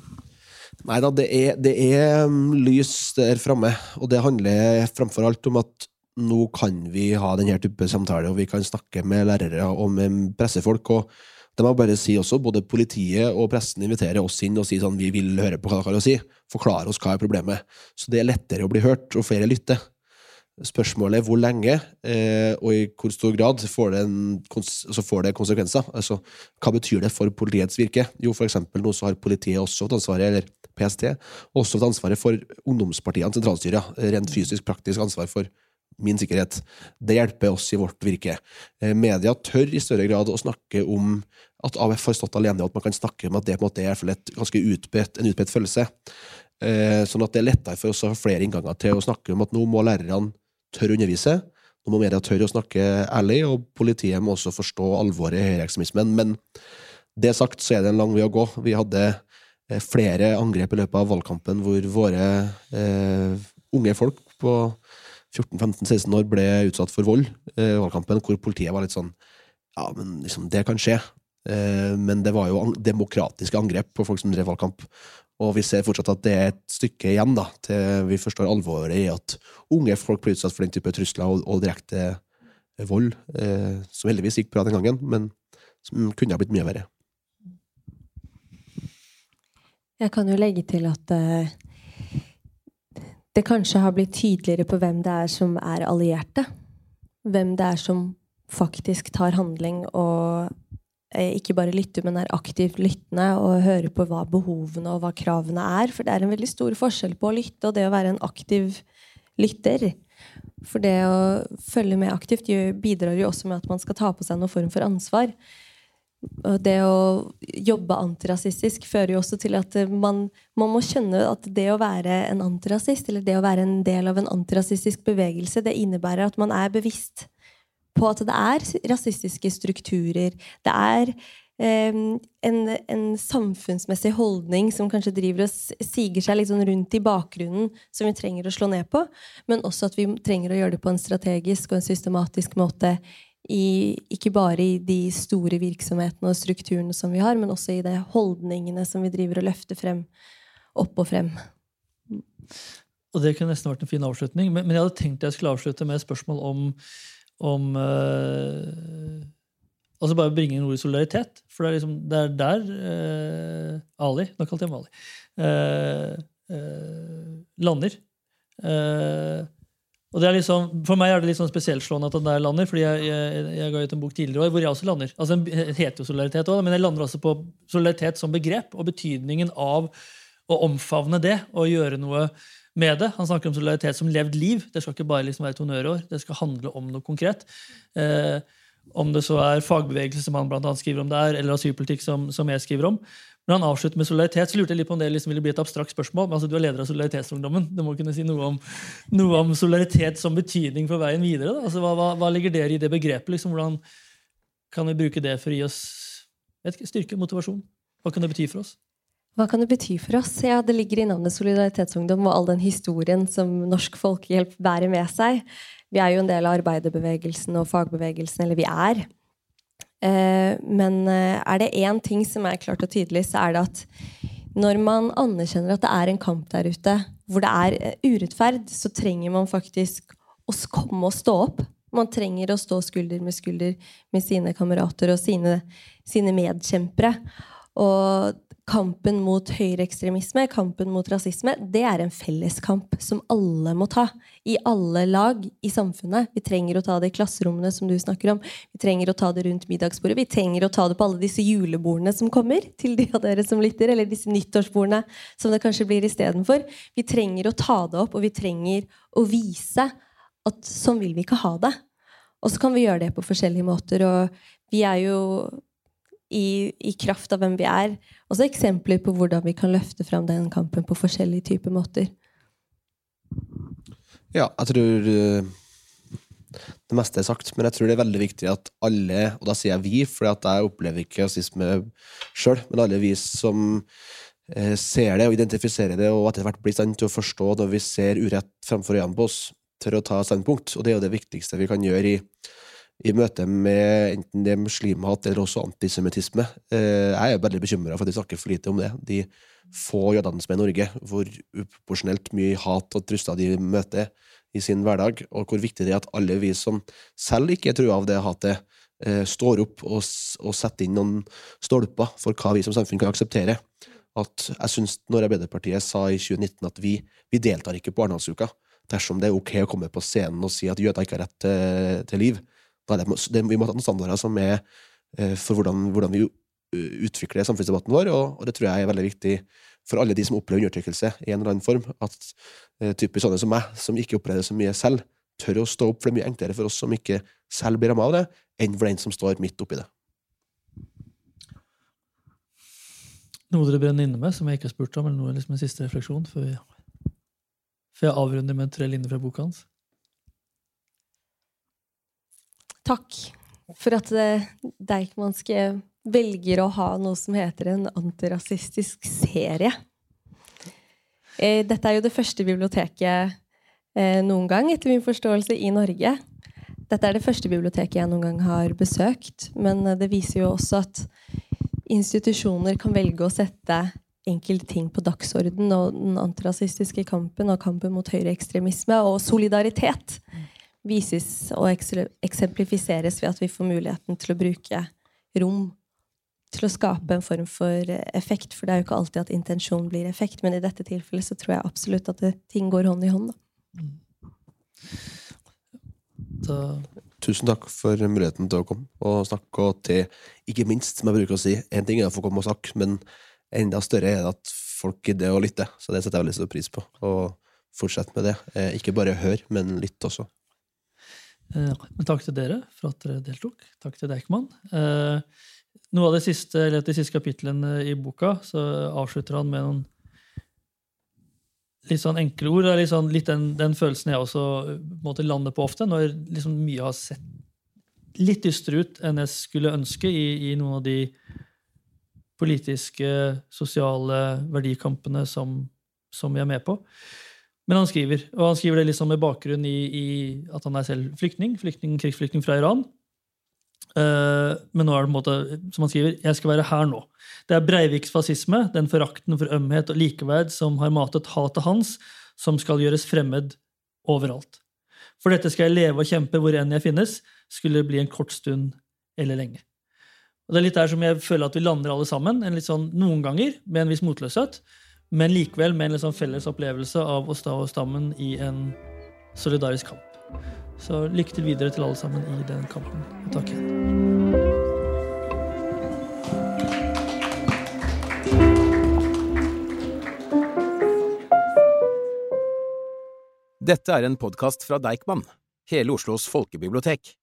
Nei da, det er, det er um, lys der framme, og det handler framfor alt om at nå kan vi ha denne type samtale, og vi kan snakke med lærere og med pressefolk. og det må jeg bare si også, Både politiet og pressen inviterer oss inn og sier sånn, vi vil høre på hva dere har å si. Forklare oss hva er problemet. Så det er lettere å bli hørt, og flere lytter. Spørsmålet er hvor lenge, eh, og i hvor stor grad får det, en, altså får det konsekvenser. Altså, hva betyr det for politiets virke? Jo, for eksempel nå så har politiet også fått ansvaret, eller PST, også fått ansvaret for ungdomspartiene, sentralstyret. Rent fysisk, praktisk ansvar for min sikkerhet. Det hjelper oss i vårt virke. Eh, media tør i større grad å snakke om at AUF har stått alene, og at man kan snakke om at det på en måte er et ganske utbredt, en utbredt følelse. Eh, sånn at det er lettere for oss å ha flere innganger til å snakke om at nå må lærerne tør å undervise. Nå må media tørre å snakke ærlig, og politiet må også forstå alvoret i høyreekstremismen. Men det sagt, så er det en lang vei å gå. Vi hadde eh, flere angrep i løpet av valgkampen hvor våre eh, unge folk på 14-15-16 år ble utsatt for vold eh, i valgkampen, hvor politiet var litt sånn Ja, men liksom, det kan skje. Eh, men det var jo demokratiske angrep på folk som drev valgkamp. Og vi ser fortsatt at det er et stykke igjen da, til vi forstår alvoret i at unge folk blir utsatt for den type trusler og, og direkte vold, eh, som heldigvis gikk bra den gangen, men som kunne ha blitt mye verre. Jeg kan jo legge til at eh, det kanskje har blitt tydeligere på hvem det er som er allierte. Hvem det er som faktisk tar handling og ikke bare lytter, men er aktivt lyttende og hører på hva behovene og hva kravene er. For det er en veldig stor forskjell på å lytte og det å være en aktiv lytter. For det å følge med aktivt bidrar jo også med at man skal ta på seg noen form for ansvar. Og det å jobbe antirasistisk fører jo også til at man, man, må skjønne at det å være en antirasist, eller det å være en del av en antirasistisk bevegelse, det innebærer at man er bevisst på at det er rasistiske strukturer. Det er um, en, en, samfunnsmessig holdning som kanskje driver og siger seg litt sånn rundt i bakgrunnen, som vi trenger å slå ned på. Men også at vi trenger å gjøre det på en strategisk og en systematisk måte i, ikke bare i de store virksomhetene og strukturene som vi har, men også i de holdningene som vi driver og løfter frem. Opp og frem. Og Det kunne nesten vært en fin avslutning, men, men jeg hadde tenkt jeg skulle avslutte med et spørsmål om, om uh, Altså bare bringe inn ordet solidaritet. For det er, liksom, det er der uh, Ali Nå kalte jeg ham Ali. Uh, lander. Uh, og det er liksom, For meg er det litt sånn spesiellslående at han der lander, fordi jeg, jeg, jeg, ga ut en bok tidligere år hvor jeg også lander. Altså Den heter jo solidaritet òg, men jeg lander også på solidaritet som begrep og betydningen av å omfavne det og gjøre noe med det. Han snakker om solidaritet som levd liv. Det skal ikke bare liksom være et honnørår. Det skal handle om noe konkret. Eh, om det så er fagbevegelse, som han blant annet skriver om der, eller asylpolitikk, som, som jeg skriver om. Når han avslutter med solidaritet, så lurte jeg litt på om det liksom ville bli et abstrakt spørsmål. men altså Du er leder av Solidaritetsungdommen. Du må kunne si noe om, noe om solidaritet som betydning for veien videre. Altså, hva, hva, hva, ligger dere i det begrepet? Liksom, hvordan kan vi bruke det for å gi oss ikke, styrke, motivasjon? Hva kan det bety for oss? Hva kan det bety for oss? Ja, Det ligger i navnet Solidaritetsungdom og all den historien som Norsk Folkehjelp bærer med seg. Vi er jo en del av arbeiderbevegelsen og fagbevegelsen, eller vi er. Eh, men eh, er det én ting som er klart og tydelig, så er det at når man anerkjenner at det er en kamp der ute hvor det er eh, urettferd, så trenger man faktisk å komme og stå opp. Man trenger å stå skulder med skulder med sine kamerater og sine, sine medkjempere. Og kampen mot høyreekstremisme, kampen mot rasisme, det er en felleskamp som alle må ta. I alle lag i samfunnet. Vi trenger å ta det i klasserommene, som du snakker om. Vi trenger å ta det rundt middagsbordet. Vi trenger å ta det på alle disse julebordene som kommer, til de av dere som lytter, eller disse nyttårsbordene som det kanskje blir istedenfor. Vi trenger å ta det opp, og vi trenger å vise at sånn vil vi ikke ha det. Og så kan vi gjøre det på forskjellige måter. Og vi er jo i, i, kraft av hvem vi er. Også eksempler på hvordan vi kan løfte fram den kampen på forskjellige typer måter. Ja, jeg tror uh, det meste er sagt, men jeg tror det er veldig viktig at alle, og da sier jeg vi, for jeg opplever ikke rasisme sjøl, men alle vi som uh, ser det og identifiserer det, og etter hvert blir i stand til å forstå når vi ser urett framfor øynene på oss, tør å ta standpunkt. Og det er jo det viktigste vi kan gjøre i i møte med enten det er muslimhat eller også antisemittisme. Eh, jeg er veldig bekymra for at de snakker for lite om det. De få jødene som er i Norge, hvor uproporsjonelt mye hat og trusler de møter i sin hverdag, og hvor viktig det er at alle vi som selv ikke er trua av det hatet, eh, står opp og, og setter inn noen stolper for hva vi som samfunn kan akseptere. At jeg synes når Arbeiderpartiet sa i 2019 at vi, vi deltar ikke på Arendalsuka dersom det er ok å komme på scenen og si at jøder ikke har rett til, til liv, det, det, vi må ha noen standarder som er eh, for hvordan, hvordan vi utvikler samfunnsdebatten vår, og, og, det tror jeg er veldig viktig for alle de som opplever undertrykkelse i en eller annen form. At eh, typisk sånne som meg, som ikke opplever det så mye selv, tør å stå opp, for det er mye enklere for oss som ikke selv blir rammet av det, enn for den som står midt oppi det. Noe dere brenner inne med, som jeg ikke har spurt om, eller noe liksom en siste refleksjon før, vi, før jeg avrunder med tre linjer fra boka hans? Takk for at eh, Deichmanske velger å ha noe som heter en antirasistisk serie. Eh, dette er jo det første biblioteket eh, noen gang, etter min forståelse, i Norge. Dette er det første biblioteket jeg noen gang har besøkt, men det viser jo også at institusjoner kan velge å sette enkelte ting på dagsorden, og den antirasistiske kampen og kampen mot høyreekstremisme og solidaritet vises og eksemplifiseres ved at vi får muligheten til å bruke rom til å skape en form for effekt. For det er jo ikke alltid at intensjon blir effekt, men i dette tilfellet så tror jeg absolutt at det, ting går hånd i hånd. Da. Tusen takk for muligheten til å komme og snakke, og til ikke minst, som jeg bruker å si, én ting er å få komme og snakke, men enda større er det at folk gidder å lytte. Så det setter jeg veldig stor pris på. Og fortsett med det. Eh, ikke bare hør, men lytt også. Eh, men takk til dere for at dere deltok. Takk til Deichman. Eh, noe av det siste, eller de siste kapitlene i boka så avslutter han med noen litt sånn enkle ord. Litt, sånn, litt den, den, følelsen jeg også måtte lander på ofte, når liksom mye har sett litt dystere ut enn jeg skulle ønske i, i, noen av de politiske, sosiale verdikampene som, som vi er med på. Men han skriver, og han skriver det liksom med bakgrunn i, i at han er selv flyktning, flyktning krigsflyktning fra Iran. Uh, men nå er det på en måte, som han skriver, jeg skal være her nå. Det er Breiviks fascisme, den forakten for ømhet og likeverd som har matet hatet hans, som skal gjøres fremmed overalt. For dette skal jeg leve og kjempe hvor enn jeg finnes, skulle det bli en kort stund eller lenge. Og Det er litt der som jeg føler at vi lander alle sammen, en litt sånn, noen ganger med en viss motløshet, men likevel med en sånn felles opplevelse av å stå sammen i en solidarisk kamp. Så lykke til videre til alle sammen i den kampen. Og takk igjen. Dette er en podkast fra Deichman, hele Oslos folkebibliotek.